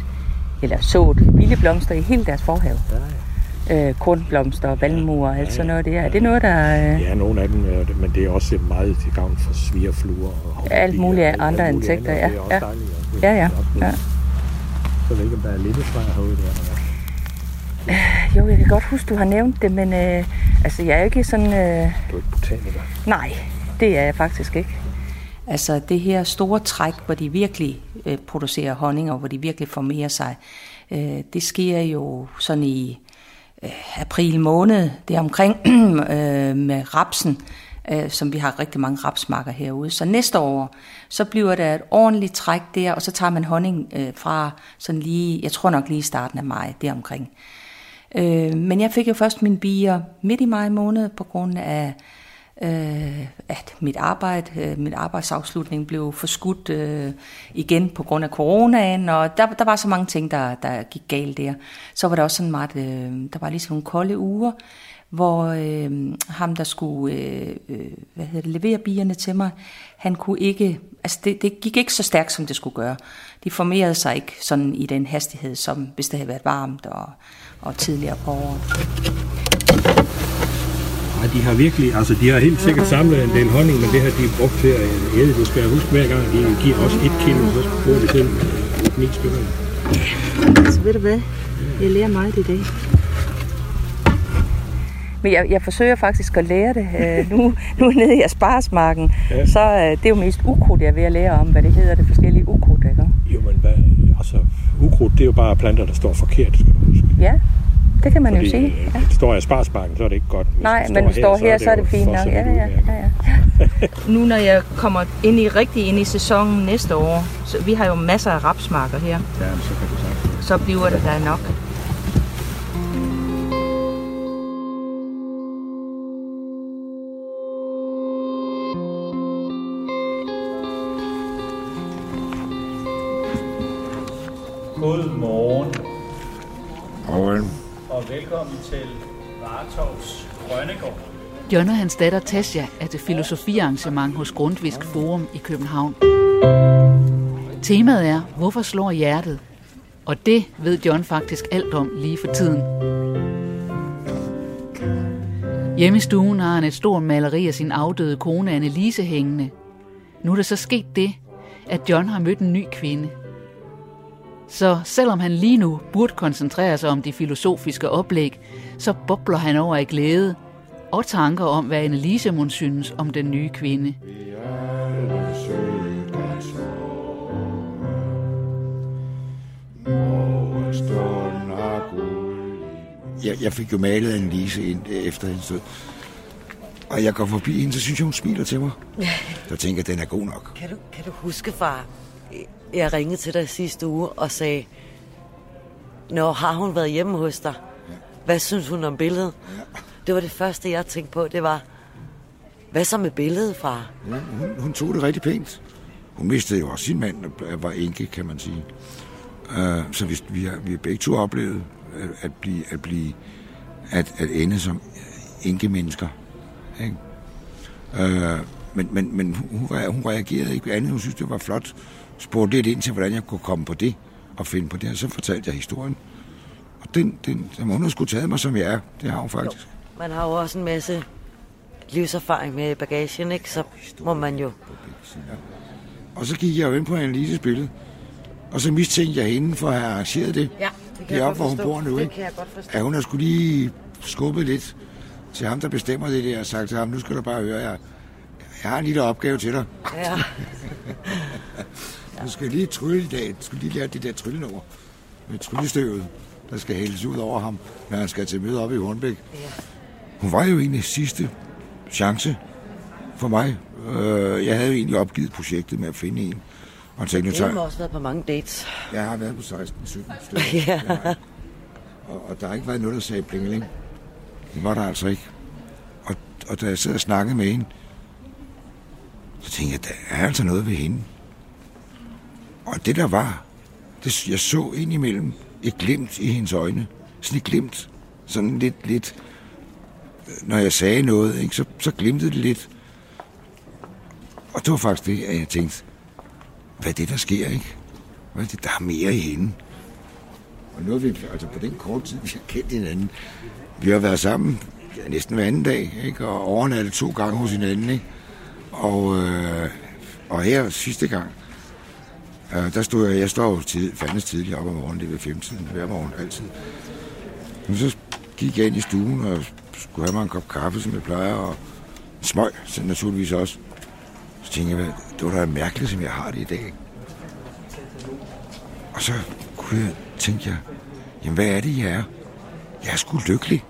F: eller sået vilde blomster i hele deres forhave.
C: Ja, ja.
F: Øh, kornblomster, valmuer og alt sådan noget der. Er det noget, der... Øh,
C: Ja, nogle af dem, øh, men det er også meget til gavn for svigerfluer. Og
F: Alt muligt
C: og
F: andre
C: alt muligt
F: insekter,
C: andet,
F: ja,
C: og Det er også
F: ja.
C: dejligt. og
F: Ja, ja, ja.
C: Så ved jeg ikke, om der er lindesvær herude der. hvad.
F: Jo, jeg kan godt huske, du har nævnt det, men øh, altså, jeg er ikke sådan... Øh,
C: Du er ikke botaniker.
F: nej, det er jeg faktisk ikke.
D: Altså det her store træk, hvor de virkelig øh, producerer honning, og hvor de virkelig formerer sig, øh, det sker jo sådan i øh, april måned, det er omkring øh, med rapsen. øh, som vi har rigtig mange rapsmarker herude. Så næste år, så bliver der et ordentligt træk der, og så tager man honning øh, fra sådan lige, jeg tror nok lige i starten af maj, deromkring. Øh, men jeg fik jo først mine bier midt i maj måned på grund af øh, at mit arbejde, øh, min arbejdsafslutning blev forskudt øh, igen på grund af coronaen, og der, der var så mange ting, der, der gik galt der. Så var der også sådan meget, øh, der var ligesom nogle kolde uger, hvor øh, ham, der skulle øh, øh, hvad hedder det, levere bierne til mig, han kunne ikke, altså det, det gik ikke så stærkt, som det skulle gøre. De formerede sig ikke sådan i den hastighed, som hvis det havde været varmt og, og tidligere på året.
C: Nej, de har virkelig, altså de har helt sikkert samlet en del honning, men det har de brugt til at æde. Det skal jeg huske hver gang, de giver os et kilo, så bruger vi selv ni stykker.
F: Altså ved du hvad, jeg lærer meget i dag. Men jeg, jeg forsøger faktisk at lære det. Øh, nu, nu nede i Asparsmarken, ja. så øh, det er jo mest ukrudt, jeg er ved at lære om, hvad det hedder, det forskellige ukrudt, ikke?
C: Jo, men hvad, altså, ukrudt, det er jo bare planter, der står forkert, skal du huske.
F: Ja, det kan man
C: Fordi,
F: jo sige.
C: øh,
F: Ja.
C: Det står i Asparsmarken, så er det ikke godt. Hvis
F: Nej,
C: det
F: men hvis det står her, så er det
C: jo
F: fint
C: for
F: nok.
C: så
F: Ja, ja, ja, ja. nu når jeg kommer ind i rigtig ind i sæsonen næste år, så vi har jo masser af rapsmarker her,
C: Ja, så kan du sagt.
F: så bliver det der nok.
J: Velkommen til Vartovs Grønnegård.
A: John og hans datter Tasja er til filosofiarrangement hos Grundvisk Forum i København. Temaet er, hvorfor slår hjertet? Og det ved John faktisk alt om lige for tiden. Hjemme i stuen har han et stort maleri af sin afdøde kone Annelise hængende. Nu er der så sket det, at John har mødt en ny kvinde. Så selvom han lige nu burde koncentrere sig om de filosofiske oplæg, så bobler han over i glæde og tanker om, hvad Annelise må synes om den nye kvinde.
G: jeg, jeg fik jo malet en Lise ind øh, efter hendes død. Og jeg går forbi hende, så synes jeg, hun smiler til mig. Så tænker jeg, den er god nok.
H: Kan du, kan du huske, far? Jeg ringede til dig sidste uge og sagde, Nå, har hun været hjemme hos dig? Hvad synes hun om billedet? Det var det første, jeg tænkte på. Det var, hvad så med billedet, far?
G: Ja, hun, hun tog det rigtig pænt. Hun mistede jo også sin mand, og var enke, kan man sige. Uh, så vi, vi, har, vi har begge to oplevet at, blive, at, blive at, at ende som enke mennesker. Ikke? Uh, men men, men hun, hun reagerede ikke andet. Hun synes, det var flot. Spurgte lidt ind til, hvordan jeg kunne komme på det og finde på det. Og så fortalte jeg historien. Og den, den, den hun har sgu taget mig, som jeg er. Det har hun faktisk.
H: Man har jo også en masse livserfaring med bagagen, ikke? Så må man jo...
G: Og så gik jeg jo ind på Annelises billede. Og så mistænkte jeg hende for at have arrangeret det.
H: Ja, det
G: Det er op, hvor hun bor nu,
H: Det
G: ikke?
H: kan jeg godt forstå.
G: Ja, hun har skulle lige skubbet lidt til ham, der bestemmer det der, og sagt til ham, nu skal du bare høre, jeg, jeg har en lille opgave til dig.
H: Ja.
G: Du skal lige trylle i dag. Du skal lige lære det der tryllenummer med tryllestøvet, der skal hældes ud over ham, når han skal til møde op i Hornbæk. Hun var jo egentlig sidste chance for mig. Øh, Jeg havde jo egentlig opgivet projektet med at finde en. Og tænkte,
H: Jeg har også været på mange dates.
G: Jeg har været på 16, 17 stykker.
H: Ja.
G: Og, og der har ikke været noget, der sagde plingeling. Det var der altså ikke. Og, og da jeg sad og snakkede med hende, så tænkte jeg, der er altså noget ved hende. Og det der var, det, jeg så indimellem et glimt i hendes øjne. Sådan et glimt. Sådan lidt, lidt når jeg sagde noget, ikke, så, så glimtede det lidt. Og det var faktisk det, at jeg tænkte, hvad er det, der sker, ikke? Hvad er det, der er mere i hende? Og nu har vi, altså på den korte tid, vi har kendt hinanden, vi har været sammen ja, næsten hver anden dag, ikke? Og overnattet to gange hos hinanden, ikke? Og, øh, og her sidste gang, øh, der stod jeg, jeg står jo tid, fandens tidligt op om morgenen, det er ved femtiden, hver morgen, altid. Men så gik jeg ind i stuen og skulle have mig en kop kaffe, som jeg plejer, og smøg, så naturligvis også. Så tænkte jeg, det var da mærkeligt, som jeg har det i dag. Og så kunne jeg, tænkte jeg, jamen hvad er det, jeg er? Jeg er sgu lykkelig.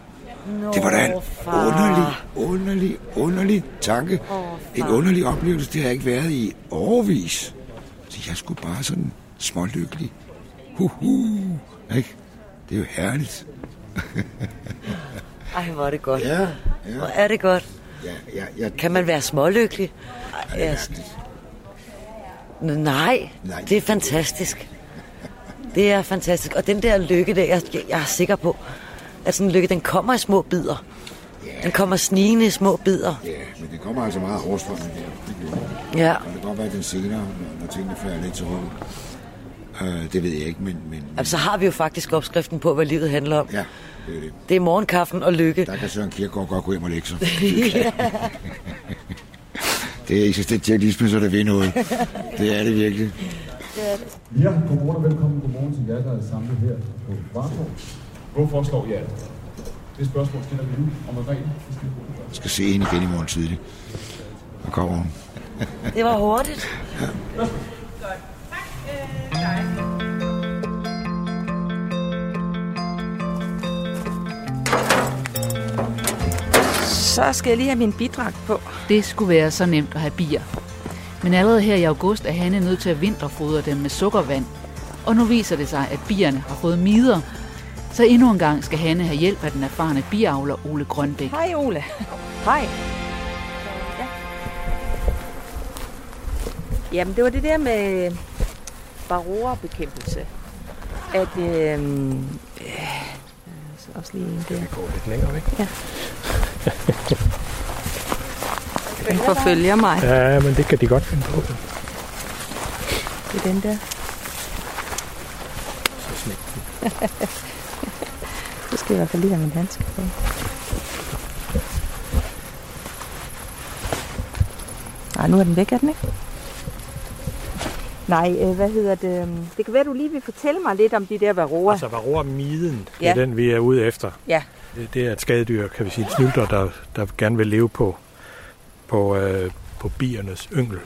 H: Nå,
G: Det var da en
H: far.
G: underlig, underlig, underlig tanke.
H: Åh,
G: En underlig oplevelse, det har jeg ikke været i overvis. Jeg skulle bare sådan smålykkelig. Huhu, ikke? Det er jo herligt.
H: Ej, hvor er det godt.
G: Ja, ja.
H: Hvor er det godt.
G: Ja, ja, ja.
H: Kan man være smålykkelig? Ej, jeg... Nej,
G: Nej.
H: det er fantastisk. Det er fantastisk. Og den der lykke der, jeg, jeg er sikker på, at sådan en lykke, den kommer i små bidder. Den kommer snigende i små bidder.
G: Ja, men det kommer altså meget overstrømmende der.
H: Ja.
G: Og det kan godt være, at den senere, tingene falder lidt til ro. Uh, det ved jeg ikke, men, men
H: Altså, så har vi jo faktisk opskriften på, hvad livet handler om.
G: ja, det er det.
H: Det er morgenkaffen og lykke.
G: Der kan Søren Kierkegaard godt gå hjem og lægge sig. det er eksistentialisme, så det vil noget. Det er det virkelig.
K: Ja, godmorgen og velkommen. Godmorgen til jer, der er samlet her på Vartov. Hvorfor slår jer? Det spørgsmål stiller vi nu om. Det skal vi
G: skal se hende igen i morgen tidlig. Og kommer hun.
H: Det var hurtigt.
F: Så skal jeg lige have min bidrag på.
A: Det skulle være så nemt at have bier. Men allerede her i august er Hanne nødt til at vinterfodre dem med sukkervand. Og nu viser det sig, at bierne har fået mider. Så endnu en gang skal Hanne have hjælp af den erfarne biavler Ole Grønbæk.
F: Hej Ole. Hej. Jamen, det var det der med varroa-bekæmpelse. At, øh, øh, så også lige en der.
C: Gå lidt længere væk.
F: Den forfølger mig.
C: Ja, men det kan de godt finde på.
F: Det er den der.
C: Så smæk.
F: Så skal jeg i hvert fald lige have min handske på. Nej, nu er den væk, er den ikke? Nej, øh, hvad hedder det? øhm, Det kan være, du lige vil fortælle mig lidt om de der varroa.
C: Altså varroa-miden, det
F: Ja.
C: er den, vi er ude efter.
F: Ja.
C: Det, er et skadedyr, kan vi sige, et snylter, der, der gerne vil leve på, på, øh, på biernes yngel.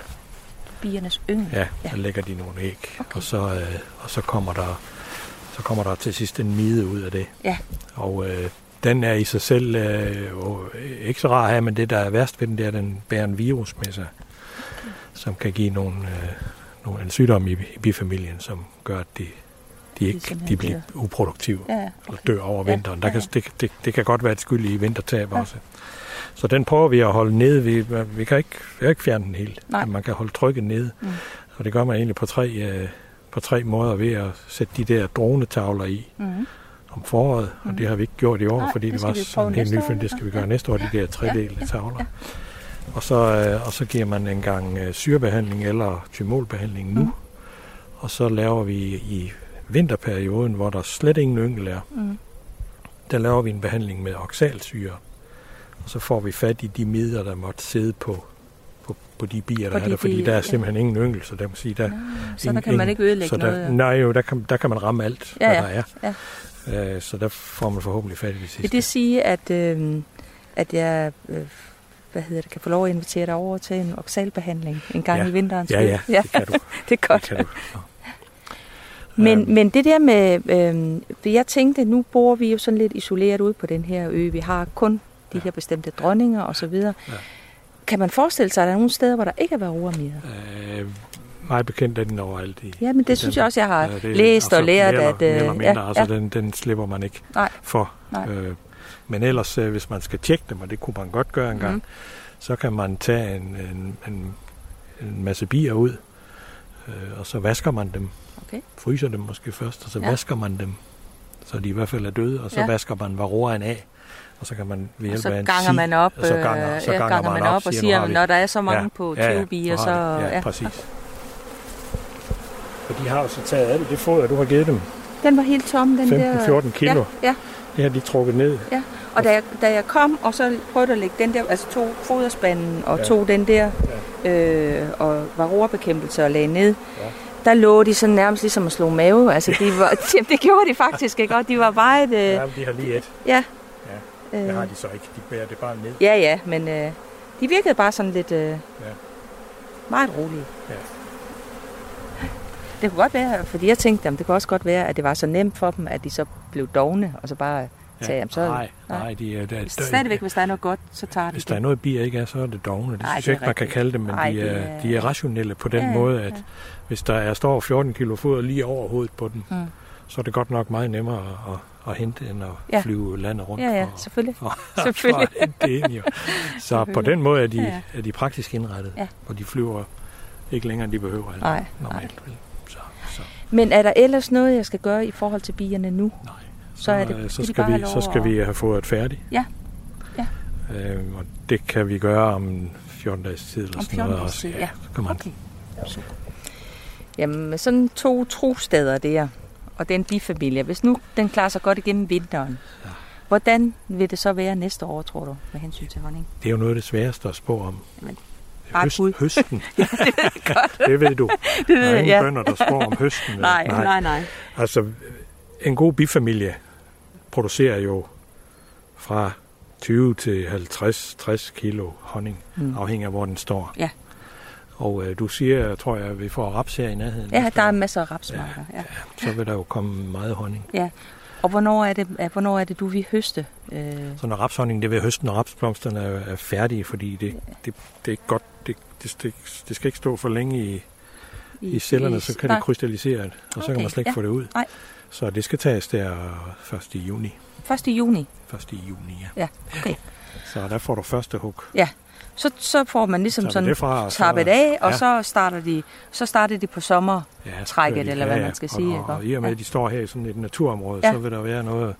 F: Biernes yngel.
C: Ja,
F: Ja.
C: der lægger de nogle æg, okay. og, så, øh, og så, kommer der, så kommer der til sidst en mide ud af det.
F: Ja.
C: Og øh, den er i sig selv øh, jo ikke så rar at have, men det, der er værst ved den, det er, at den bærer en virus med sig, som kan give nogle, øh, nogle, en sygdom i, bifamilien, som gør, at de, de, ikke, de bliver uproduktive
F: Ja, ja,
C: eller dør over
F: Ja,
C: vinteren. Der
F: ja,
C: kan, det, det, det kan godt være et skyld i vintertab
F: Ja.
C: også. Så den prøver vi at holde nede. Vi, vi, kan, ikke, vi kan ikke fjerne den helt.
F: Nej.
C: Men man kan holde trykket nede.
F: Mm.
C: Og det gør man egentlig på tre, øh, på tre måder ved at sætte de der dronetavler i
F: Mm.
C: om foråret. Og det har vi ikke gjort i år,
F: Nej,
C: fordi
F: det
C: var sådan helt nyfødt. Det skal vi
F: ja.
C: gøre næste år, de der tredelte
F: ja,
C: tavler.
F: ja.
C: Og, så, øh, og så giver man en gang øh, syrebehandling eller tymolbehandling nu.
F: Mhm.
C: Og så laver vi i vinterperioden, hvor der slet ingen yngel er,
F: Mm.
C: der laver vi en behandling med oxalsyre. Og så får vi fat i de midler, der måtte sidde på, på, på de bier, der
F: Fordi
C: er der. Fordi
F: de-
C: der er
F: ja.
C: simpelthen ingen yngel, så der må sige, der,
F: så der kan man ikke ødelægge
C: så der,
F: noget.
C: Nej, jo, der kan, der kan man ramme alt,
F: Ja,
C: hvad
F: ja,
C: der er.
F: ja.
C: Øh, så der får man forhåbentlig fat i det sidste.
F: Vil det sige, at, øh, at jeg øh, hvad hedder det, kan få lov at invitere dig over til en oxalbehandling en gang
C: Ja.
F: i vinteren?
C: Ja, ja, det kan du.
F: det er godt.
C: Det kan du.
F: Men,
C: Øhm.
F: men det der med, øh, for jeg tænkte, nu bor vi jo sådan lidt isoleret ude på den her ø. Vi har kun de her bestemte dronninger og så videre.
C: Ja.
F: Kan man forestille sig, at der er nogle steder, hvor der ikke er varroamider?
C: Øh, meget bekendt er den overalt i.
F: Ja, men det
C: i
F: synes
C: den-
F: jeg også, jeg har
C: Ja,
F: læst og
C: altså,
F: lært,
C: mere
F: at,
C: Mere
F: øh,
C: eller mindre,
F: ja,
C: altså
F: ja.
C: Den, den slipper man ikke
F: Nej.
C: for.
F: Nej.
C: Øh, men ellers, øh, hvis man skal tjekke dem, og det kunne man godt gøre en gang,
F: Mhm.
C: så kan man tage en, en, en, en masse bier ud, øh, og så vasker man dem.
F: Okay.
C: Fryser dem måske først, og så
F: Ja.
C: vasker man dem, så de i hvert fald er døde, og så
F: Ja.
C: vasker man varroaen af. Og så kan man ved hjælp
F: så
C: af en
F: ganger man op,
C: og så
F: øh,
C: ganger, så
F: ja,
C: ganger,
F: ganger man op og siger,
C: har vi-
F: når der er så mange på 20 bier,
C: nu har
F: så-
C: Ja,
F: ja.
C: præcis. Og de har jo så taget af det, det foder, du har givet dem.
F: Den var helt tom, den der.
C: 15-14 kilo.
F: Ja, ja,
C: Det har de trukket ned.
F: ja. Og da jeg, da jeg kom, og så prøvede at lægge den der, altså to foderspanden og
C: Ja.
F: ja. tog den der, øh, og varroa-bekæmpelse og lagde ned,
C: Ja.
F: der lå de sådan nærmest ligesom at slå mave. Altså, de var, jamen, det gjorde de faktisk ikke, og de var meget... Øh,
C: Ja, de har lige et.
F: ja.
C: Ja, det
F: Øh,
C: har de så ikke. De bærer det bare ned.
F: ja, ja, men øh, de virkede bare sådan lidt øh,
C: Ja.
F: meget rolige.
C: Ja.
F: Det kunne godt være, fordi jeg tænkte, jamen, det kunne også godt være, at det var så nemt for dem, at de så blev dogne, og så bare tage dem. Så,
C: nej, nej, de er, der,
F: Stadigvæk, hvis der er noget godt, så tager de
C: Hvis der er noget, bier ikke er, så er det dogne. Det
F: Nej,
C: synes
F: det
C: jeg ikke, man kan kalde dem, men
F: Nej,
C: de, er,
F: er-
C: de er rationelle på den
F: Ja, ja,
C: måde, at
F: ja.
C: hvis der er, står 14 kilo foder lige over hovedet på dem,
F: Mm.
C: så er det godt nok meget nemmere at, at, at hente, end at
F: Ja.
C: flyve landet rundt.
F: Ja, ja,
C: for-
F: selvfølgelig.
C: For,
F: Selvfølgelig.
C: Hente det ind, jo. Så på den måde er de,
F: Ja, ja.
C: er de praktisk indrettet,
F: Ja.
C: og de flyver ikke længere, end de behøver. altså,
F: Nej,
C: normalt. vel. Så, så.
F: Men er der ellers noget, jeg skal gøre i forhold til bierne nu?
C: Nej.
F: Så, er det,
C: øh, så,
F: de
C: skal
F: bare have
C: vi, så skal vi have fået færdigt.
F: Ja. ja.
C: Øh, og det kan vi gøre om 14 dages tid. Eller
F: Om
C: sådan
F: 14
C: noget også.
F: tid, ja.
C: så kan man
F: Okay. Super. Jamen, sådan to trosteder der, og den bifamilie, hvis nu den klarer sig godt igennem vinteren, ja. hvordan vil det så være næste år, tror du, med hensyn til honning?
C: Det er jo noget af det sværeste at spå om.
F: Jamen, bare et bud.
C: høsten.
F: ja, det ved godt.
C: Det ved du.
F: det ved
C: der er ingen
F: ja.
C: bønder, der spår om høsten. vel?
F: nej, nej, nej.
C: Altså, en god bifamilie producerer jo fra 20 til 50-60 kilo honning,
F: Mm.
C: afhængig af, hvor den står.
F: Ja.
C: Og øh, du siger, tror jeg, at vi får raps her i nærheden.
F: Ja, der er masser af rapsmarker. Ja.
C: Så vil der jo komme meget honning.
F: ja. Og hvornår er, det, ja, hvornår er det, du vil høste? Øh,
C: Så når rapshonning, det vil høsten, når rapsblomsterne er, er færdige, fordi det, det, det er ikke godt, det, det, det, det skal ikke stå for længe i, i, i cellerne, så kan
F: nej.
C: det krystallisere, og så
F: Okay,
C: kan man slet ikke
F: ja.
C: få det ud.
F: Nej.
C: Så det skal tages der 1. i juni.
F: 1. juni?
C: 1. i juni, ja.
F: Ja, okay.
C: Så der får du første hug.
F: Ja, så, så får man ligesom
C: Tager
F: sådan
C: fra, og så-
F: tappet af, og
C: ja.
F: så starter de, så starter de på sommer.
C: Ja,
F: eller hvad man skal
C: og,
F: sige,
C: Og,
F: ikke?
C: og, i og med,
F: Ja.
C: at de står her i sådan et naturområde,
F: Ja.
C: så vil der være noget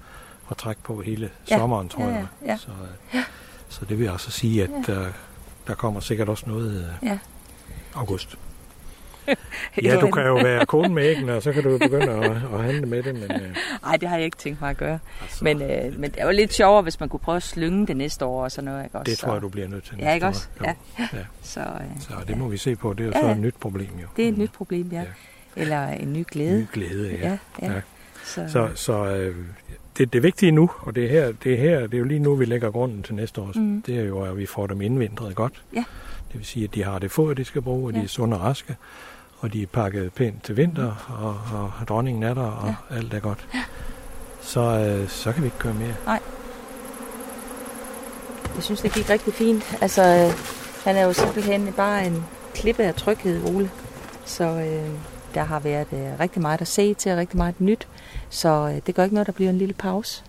C: at trække på hele
F: Ja,
C: sommeren, tror
F: ja,
C: jeg.
F: ja, ja.
C: Så, øh, så det vil altså sige, at der, der kommer sikkert også noget øh,
F: Ja.
C: august. Ja, du kan jo være kone med æggene, og så kan du jo begynde at, at handle med det, men øh,
F: Nej, det har jeg ikke tænkt mig at gøre.
C: Altså.
F: Men, øh, men det er jo lidt sjovere, hvis man kunne prøve at slynge det næste år og sådan noget. Ikke? Også,
C: det tror jeg, du bliver nødt til
F: Ja,
C: næste
F: ikke
C: år.
F: også? Ja.
C: Ja.
F: Så, øh,
C: Så det må vi se på. Det er jo
F: Ja,
C: så
F: ja.
C: et nyt problem jo.
F: det er et nyt problem, ja. Eller en ny glæde.
C: Ny glæde, ja.
F: Ja, ja.
C: ja.
F: Så,
C: Så, så øh, det, det vigtige nu, og det er, her, det er her, det er jo lige nu, vi lægger grunden til næste år,
F: Mm.
C: mm. det er jo, at vi får dem indvindret godt.
F: Ja.
C: Det vil sige, at de har det foder, de skal bruge, og de
F: Ja.
C: er sunde og raske, og de er pakket pænt til vinter, og, og dronningen er der, og ja. alt er godt. Så, øh, så kan vi ikke gøre mere.
F: Nej. Jeg synes, det gik rigtig fint. Altså, øh, han er jo simpelthen bare en klippe af tryghed, Ole. Så øh, der har været øh, rigtig meget at se til, og rigtig meget nyt. Så øh, det gør ikke noget, der bliver en lille pause.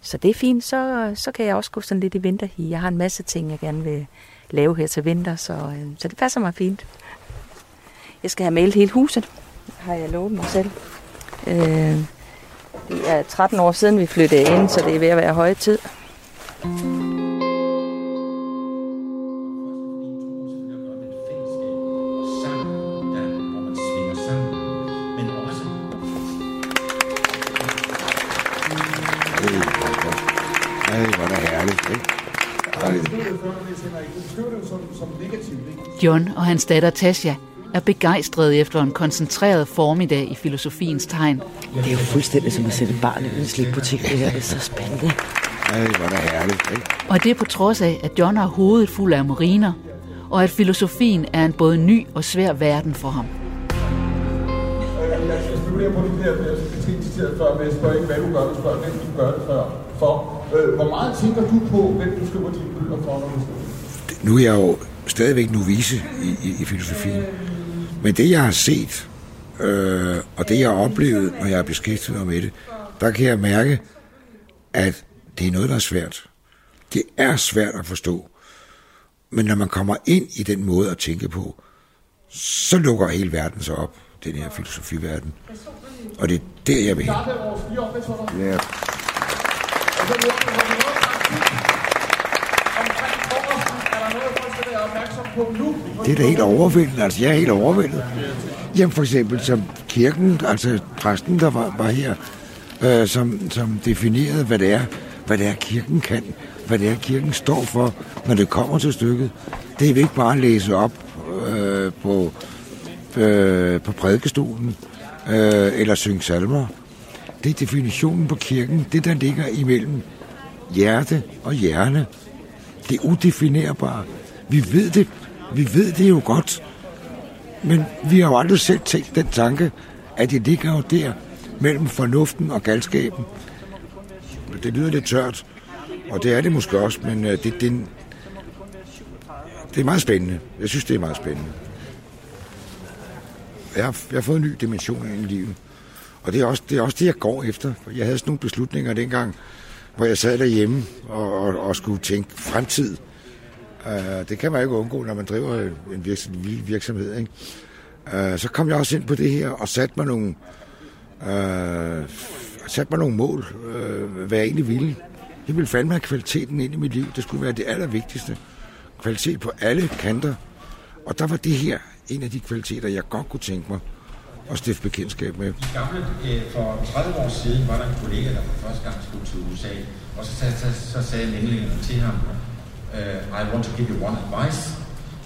F: Så det er fint. Så, så kan jeg også gå sådan lidt i vinter. Jeg har en masse ting, jeg gerne vil lave her til vinter, så, øh, så det passer mig fint. Jeg skal have malet hele huset, har jeg lovet mig selv. Øh, det er 13 år siden, vi flyttede ind, så det er ved at være høje tid.
G: Er
A: John og hans datter Tasha er begejstrede efter en koncentreret formiddag i filosofiens tegn.
H: Det er jo fuldstændig som at sætte et barn i en slikbutik, det her. Det er så spændende.
G: Ej, hvor er det herligt, ikke?
A: Og det er på trods af, at John har hovedet fuld af mariner, og at filosofien er en både ny og svær verden for ham.
K: Jeg spekulerer på det der, jeg skal citeret før, men jeg spørger ikke, hvad du gør, du spørger, hvem du gør det før. For øh, hvor meget tænker du på, hvem du skriver dine bøger for, når du skriver?
G: Nu er jeg jo stadigvæk novise i, i, i filosofien. Men det, jeg har set, øh, og det, jeg har oplevet, når jeg har beskæftiget mig med det, der kan jeg mærke, at det er noget, der er svært. Det er svært at forstå. Men når man kommer ind i den måde at tænke på, så lukker hele verden sig op, den her filosofiverden. Og det er der, jeg vil hen. Ja. Det er da helt overvældende. Altså, jeg er helt overvældet. Jamen for eksempel som kirken, altså præsten, der var, var her, øh, som, som definerede, hvad det er, hvad det er, kirken kan, hvad det er, kirken står for, når det kommer til stykket. Det er vi ikke bare at læse op øh, på, øh, på prædikestolen øh, eller synge salmer. Det er definitionen på kirken, det der ligger imellem hjerte og hjerne. Det er udefinerbare. Vi ved det, vi ved det jo godt, men vi har jo aldrig selv tænkt den tanke, at det ligger jo der mellem fornuften og galskaben. det lyder lidt tørt, og det er det måske også, men øh, det, det, det er meget spændende. Jeg synes, det er meget spændende. Jeg har, jeg har fået en ny dimension ind i livet. Og det er, også, det er også det, jeg går efter. Jeg havde sådan nogle beslutninger dengang, hvor jeg sad derhjemme og, og, og skulle tænke fremtid. Øh, det kan man ikke undgå, når man driver en virksomhed. virksomhed ikke? Uh, så kom jeg også ind på det her og satte mig nogle, øh, satte mig nogle mål, øh, hvad jeg egentlig ville. Jeg ville fandme have kvaliteten ind i mit liv. Det skulle være det allervigtigste. Kvalitet på alle kanter. Og der var det her en af de kvaliteter, jeg godt kunne tænke mig at stifte bekendtskab med.
L: I gamle, øh, for 30 år siden var der en kollega, der for første gang skulle til USA, og så, så, så, så sagde længlægen til ham, uh, I want to give you one advice.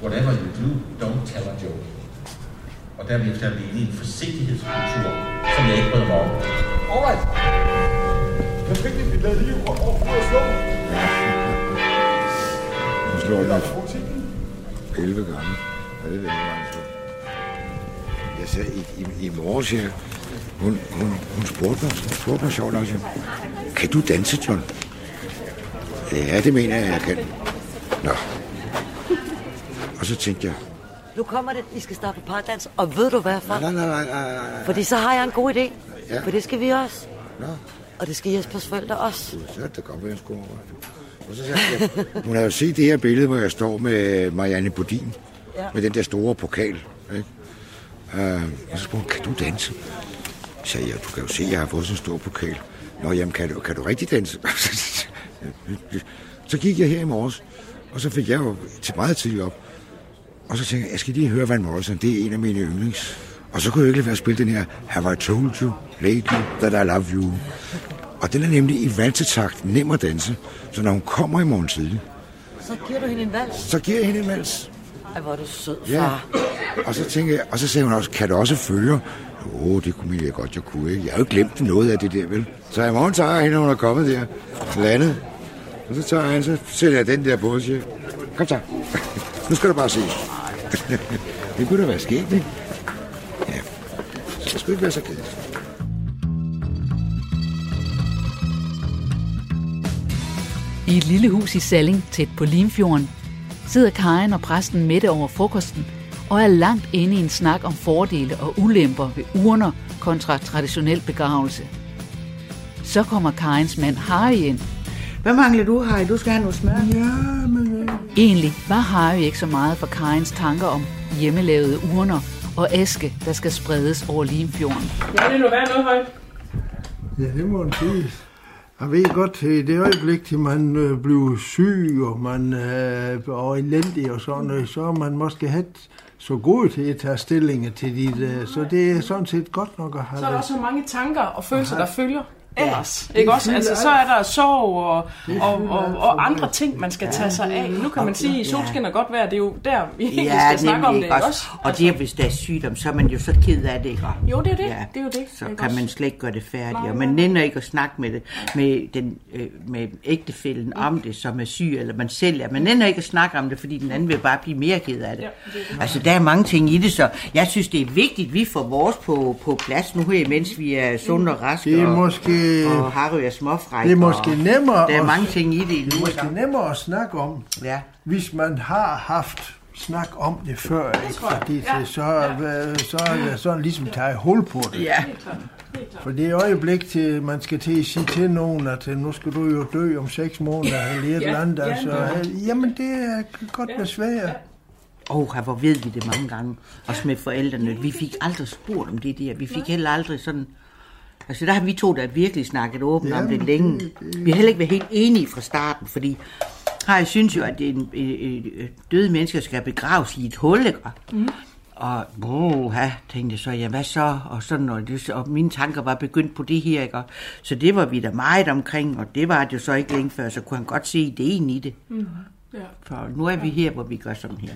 L: Whatever you do, don't tell a joke. Og derefter er vi inde i en forsigtighedskultur, som jeg ikke bryder mig om.
K: Alright. Perfekt, vi lader lige over og slå.
G: Nu slår jeg 11 gange. Ja, det er slå. Jeg sagde i, i, i morges her, hun, hun, hun spurgte mig, hun spurgte mig sjovt nok, kan du danse, John? Ja, det mener jeg, jeg kan. Nå. Og så tænkte jeg,
H: Nu kommer det, I skal starte på pardans, og ved du hvad, far?
G: nej, nej, nej, nej, nej.
H: Fordi så har jeg en god idé.
G: Ja.
H: For det skal vi også.
G: Nå.
H: Og det skal Jespers forældre også.
G: Så er det godt, hvad jeg skulle overveje det. Og så sagde jeg, hun har jo set det her billede, hvor jeg står med Marianne Bodin,
H: Ja.
G: med den der store pokal. Ikke? Uh, og så spurgte hun, kan du danse? Så sagde jeg, du kan jo se, at jeg har fået sådan en stor pokal. Nå, jamen, kan du, kan du rigtig danse? så gik jeg her i morges, og så fik jeg jo til meget tidligt op. Og så tænkte jeg, jeg skal lige høre Van Morrison, det er en af mine yndlings. Og så kunne jeg ikke lade være at spille den her, Have I told you lately that I love you? Og den er nemlig i valsetakt nem at danse. Så når hun kommer i morgen tidlig,
H: Så giver du hende en vals.
G: så giver jeg hende en vals.
H: Ej, hvor er du sød,
G: Ja.
H: far.
G: Og så tænker jeg, og så sagde hun også, kan du også følge? Åh, oh, det kunne jeg godt, jeg kunne ikke. Jeg har jo glemt noget af det der, vel? Så i morgen tager jeg hende, når hun er kommet der, landet. Og så tager hende, så sætter jeg den der på og siger, kom så. nu skal du bare se. det kunne da være sket, ikke? Ja, så det skulle ikke være så kedeligt.
A: I et lille hus i Salling, tæt på Limfjorden, sidder Karen og præsten Mette over frokosten og er langt inde i en snak om fordele og ulemper ved urner kontra traditionel begravelse. Så kommer Karens mand Harry ind.
B: Hvad mangler du, Harry? Du skal have noget smør.
M: Ja, men... Øh,
A: Egentlig var Harry ikke så meget for Karens tanker om hjemmelavede urner og aske, der skal spredes over Limfjorden.
I: Ja, det nu være noget højt.
M: ja, det må man sige. Jeg ved godt, i det øjeblik, til man øh, bliver syg, og man øh, og elendig og sådan noget, så er man måske have så god til at tage stillinger til dit, øh, så det er sådan set godt nok at have
I: Så er der
M: det.
I: også så mange tanker og følelser, der følger ellers.
M: det
I: Ikke også? Altså,
M: alt.
I: så er der sorg og, og, og, og andre ting, man skal
B: Ja.
I: tage sig af. Nu kan man sige, at solskin er godt vejr, det er jo der, vi
B: Ja,
I: skal snakke om det, ikke også?
B: Og det er, hvis der er sygdom, så er man jo så ked af det, ikke?
I: Jo, det er det.
B: Ja.
I: Det er jo det.
B: Så
I: ikke
B: kan
I: også?
B: man slet ikke gøre det færdigt, og man nænder ikke at snakke med, det, med, den, øh, med ægtefælden om det, som er syg, eller man selv er. Man nænder ikke at snakke om det, fordi den anden vil bare blive mere ked af det.
I: Ja, det.
B: Altså, der er mange ting i det, så jeg synes, det er vigtigt, at vi får vores på, på plads nu her, mens vi er sunde og raske,
M: Det er
B: og,
M: måske,
B: og Harry er småfræk.
M: det er måske nemmere,
B: Der er
M: at-
B: mange ting i det
M: det er
B: nu.
M: måske nemmere at snakke om,
B: Ja.
M: hvis man har haft snak om det før, ikke? fordi
I: Ja.
M: det, så, ja. så er det sådan ligesom taget hul på det.
B: Ja.
M: For det er øjeblik til, man skal til at sige til nogen, at øh, nu skal du jo dø om seks måneder, eller et
I: Ja,
M: eller andet.
I: ja,
M: Altså,
I: ja.
M: øh, jamen, det er godt være svært.
B: Åh, oh, hvor ved vi det mange gange. Også med forældrene. Vi fik aldrig spurgt om det der. Vi fik heller aldrig sådan... Altså, der har vi to, der virkelig snakket åbent om det længe.
M: det- det-
B: Vi har heller ikke været helt enige fra starten, fordi jeg synes jo, at det en, øh, øh, døde mennesker skal begraves i et hul, ikke? Mm. Og oh, ja, tænkte jeg så, ja, hvad så? Og, sådan, og, det, og mine tanker var begyndt på det her, ikke? Og Så det var vi da meget omkring, og det var det jo så ikke længe før, så kunne han godt se ideen i det.
I: Mhm. Ja.
B: For nu er vi her, hvor vi gør sådan her.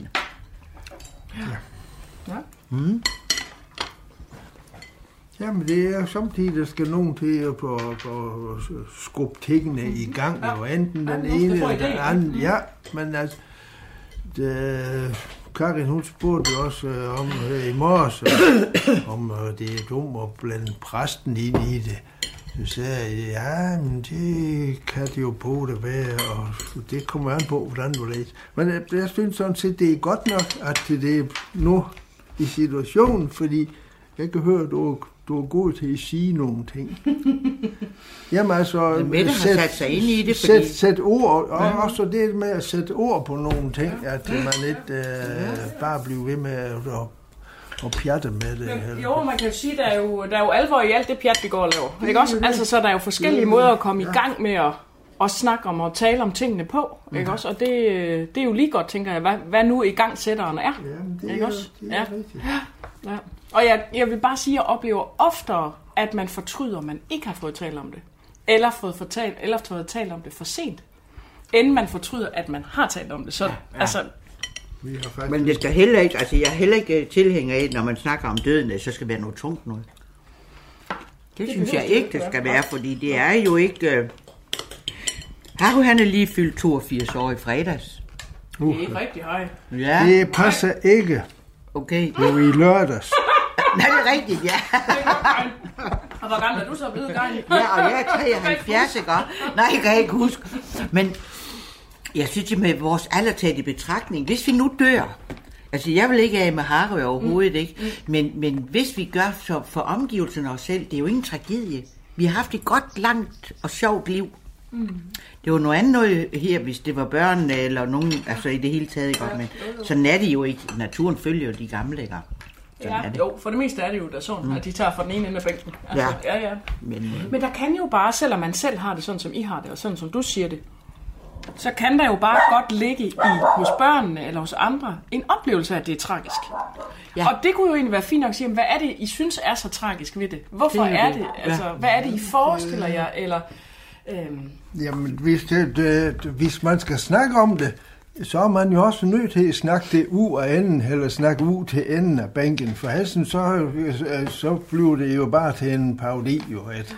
I: Ja.
B: Mm.
M: Jamen, det er samtidig, der skal nogen til at på, på skubbe tingene i gang, ja. jo enten
I: Ja,
M: den
I: skal
M: ene eller den anden. Ja, men altså, det, Karin, hun spurgte også øh, om øh, i morges, øh, om øh, det er dumt at blande præsten ind i det. Så sagde jeg, ja, men det kan det jo på det være, og det kommer an på, hvordan du læser. Men jeg, jeg synes sådan set, det er godt nok, at det er nu i situationen, fordi jeg kan høre, at du, du er god til at sige nogle ting. Jamen altså...
B: Men Mette har
M: sæt-
B: sat sig ind i det,
M: Sæt,
B: fordi-
M: sæt ord, og også det med at sætte ord på nogle ting, at man ikke øh, bare bliver ved med at, at, at pjatte med det.
I: Men, jo, man kan sige, der er jo, der er jo alvor i alt det pjat, vi går og laver. Ikke også? Altså, så der er jo forskellige måder at komme i gang med at, at snakke om og tale om tingene på. Ikke også? Og det, det er jo lige godt, tænker jeg, hvad, hvad nu i gang sætteren er.
M: det
I: ikke
M: er-
I: også?
M: det er
I: ja.
M: rigtigt.
I: ja. Og jeg, jeg vil bare sige, at jeg oplever oftere, at man fortryder, at man ikke har fået talt om det. Eller fået fortalt, eller fået talt om det for sent. End man fortryder, at man har talt om det. Så, ja, ja. altså,
M: Vi har faktisk...
B: Men det skal heller ikke, altså jeg er heller ikke øh, tilhænger af, når man snakker om døden, at så skal være noget tungt noget. Det synes jeg ikke, det skal være, fordi det er jo ikke... Øh... Har han er lige fyldt 82 år i fredags.
I: det er ikke rigtig højt.
B: Ja,
M: Det passer ikke.
B: okay.
M: Det var i lørdags.
B: Nej, det er rigtigt, ja.
I: Og hvor gammel er du så blevet, Geil?
B: Ja, og jeg er 73, ikke? Nej, jeg kan ikke huske. Men jeg synes, at med vores alder taget i betragtning, hvis vi nu dør, altså jeg vil ikke af med Harry overhovedet, ikke? Men, men hvis vi gør så for omgivelserne og os selv, det er jo ingen tragedie. Vi har haft et godt, langt og sjovt liv. Det var noget andet noget her, hvis det var børn eller nogen, altså i det hele taget, ikke? Men sådan er det jo ikke. Naturen følger jo de gamle, ikke? Sådan
I: Ja, jo, for det meste er det jo da sådan, mm. at de tager fra den ene ende af bænken. Altså,
B: Ja.
I: ja, ja.
B: Men, øh,
I: Men der kan jo bare, selvom man selv har det sådan, som I har det, og sådan som du siger det, så kan der jo bare godt ligge i, hos børnene eller hos andre, en oplevelse af, at det er tragisk.
B: Ja.
I: Ja. Og det kunne jo egentlig være fint nok at sige, hvad er det, I synes er så tragisk ved det? Hvorfor
B: Det er
I: er
B: det.
I: det? Altså, hvad er det, I forestiller jer? Eller, øhm,
M: Jamen, hvis, det, det, hvis man skal snakke om det, så er man jo også nødt til at snakke det ud af enden, eller snakke ud til enden af bænken. For helst så, så bliver det jo bare til en parodi, jo. Et.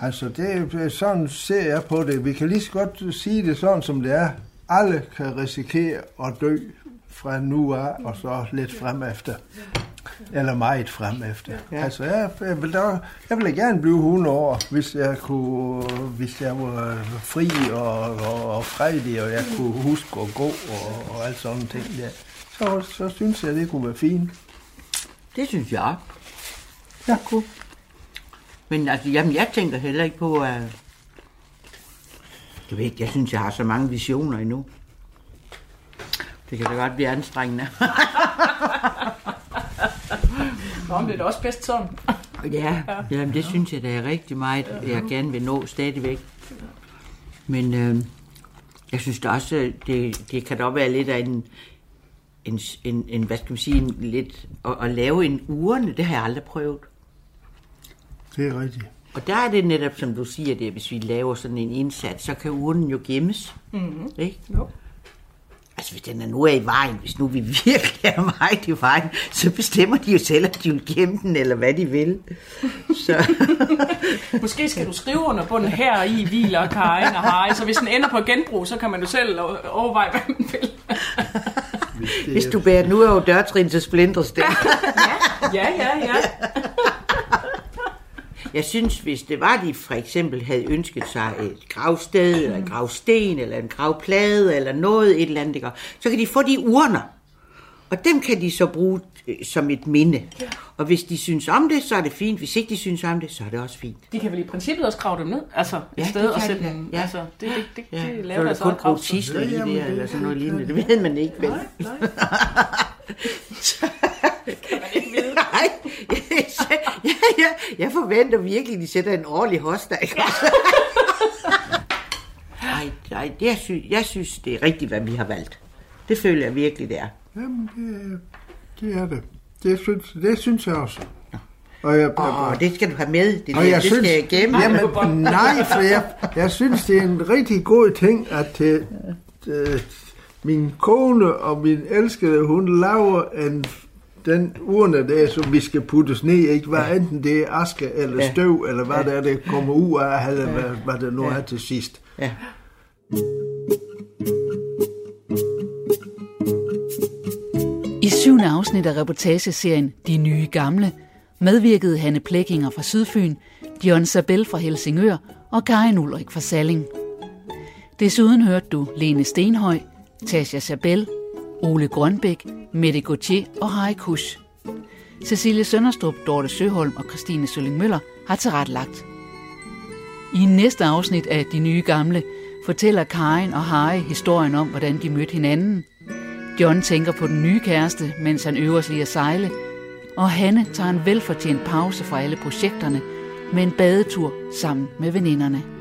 M: Altså, det, er- øh, sådan ser jeg på det. Vi kan lige så godt sige det sådan, som det er. Alle kan risikere at dø fra nu af, og så lidt frem efter. Eller meget frem efter. Ja. Altså, jeg, jeg, vil da, jeg ville gerne blive 100 år, hvis jeg, kunne, hvis jeg var fri og, og, og fredig, og jeg kunne huske at gå og, og alt sådan ting der. Så, så synes jeg, det kunne være fint.
B: Det synes jeg.
M: Ja.
B: Cool. Men altså, jamen, jeg tænker heller ikke på, at... Du ved, jeg synes, jeg har så mange visioner endnu. Det kan da godt blive anstrengende.
I: Nå, men det er da også bedst sådan.
B: ja, jamen, det synes jeg, der er rigtig meget, jeg gerne vil nå stadigvæk. Men øh, jeg synes da også, det, det kan da være lidt af en, en, en, en hvad skal man sige, en, lidt, at, at lave en urne, det har jeg aldrig prøvet.
M: Det er rigtigt.
B: Og der er det netop, som du siger, det, at hvis vi laver sådan en indsats, så kan urnen jo gemmes.
I: Mm-hmm.
B: Ikke?
I: Jo.
B: Altså, hvis den er nu er i vejen, hvis nu vi virkelig er meget i vejen, så bestemmer de jo selv, at de vil gemme den, eller hvad de vil. Så,
I: Måske skal du skrive under bunden her i hviler Karin og Harry, så hvis den ender på genbrug, så kan man jo selv overveje, hvad man vil.
B: hvis du bærer den ud over dørtrin, så splindres det.
I: Ja, ja, ja.
B: Jeg synes, hvis det var, de for eksempel havde ønsket sig et gravsted, eller en gravsten, eller en gravplade, eller noget, et eller andet, så kan de få de urner. Og dem kan de så bruge øh, som et minde. Og hvis de synes om det, så er det fint. Hvis ikke de synes om det, så er det også fint.
I: De kan vel i princippet også grave dem ned, altså et
B: Ja,
I: sted
B: det
I: og sætte dem.
B: Ja.
I: Altså, det, det, det,
B: Ja,
I: det
B: så
I: laver
B: er
I: deres
B: der kun
I: gravsted.
B: grotister i
M: Ja,
B: det, eller sådan noget lignende. Det ved man ikke, vel?
I: Nej, nej. kan man ikke vide.
B: Ja, ja, jeg forventer virkelig, at de sætter en ordentlig hoster. Ikke? Nej, nej, det jeg, synes, jeg synes, det er rigtigt, hvad vi har valgt. Det føler jeg virkelig, det er.
M: Jamen, det, det er det. Det synes, det synes jeg også. Og jeg,
B: Åh, det skal du have med. Det,
M: Og
B: der,
M: jeg
B: det
M: synes,
B: skal jeg gemme.
M: Jamen, nej, for jeg, jeg synes, det er en rigtig god ting, at øh, øh, min kone og min elskede, hun laver en, den urne der, som vi skal puttes ned, ikke? Hvad enten det er aske eller
B: Ja.
M: støv, eller hvad
B: Ja.
M: det er, det kommer ud af, eller hvad, hvad det nu er til sidst.
B: Ja.
A: I syvende afsnit af reportageserien De Nye Gamle medvirkede Hanne Plekkinger fra Sydfyn, John Sabel fra Helsingør og Karin Ulrik fra Salling. Desuden hørte du Lene Stenhøj, Tasha Sabel, Ole Grønbæk, Mette Gauthier og Harry Kusch. Cecilie Sønderstrup, Dorte Søholm og Christine Sølling Møller har tilrettelagt. I næste afsnit af De Nye Gamle fortæller Karen og Harry historien om, hvordan de mødte hinanden. John tænker på den nye kæreste, mens han øver sig i at sejle, og Hanne tager en velfortjent pause fra alle projekterne med en badetur sammen med veninderne.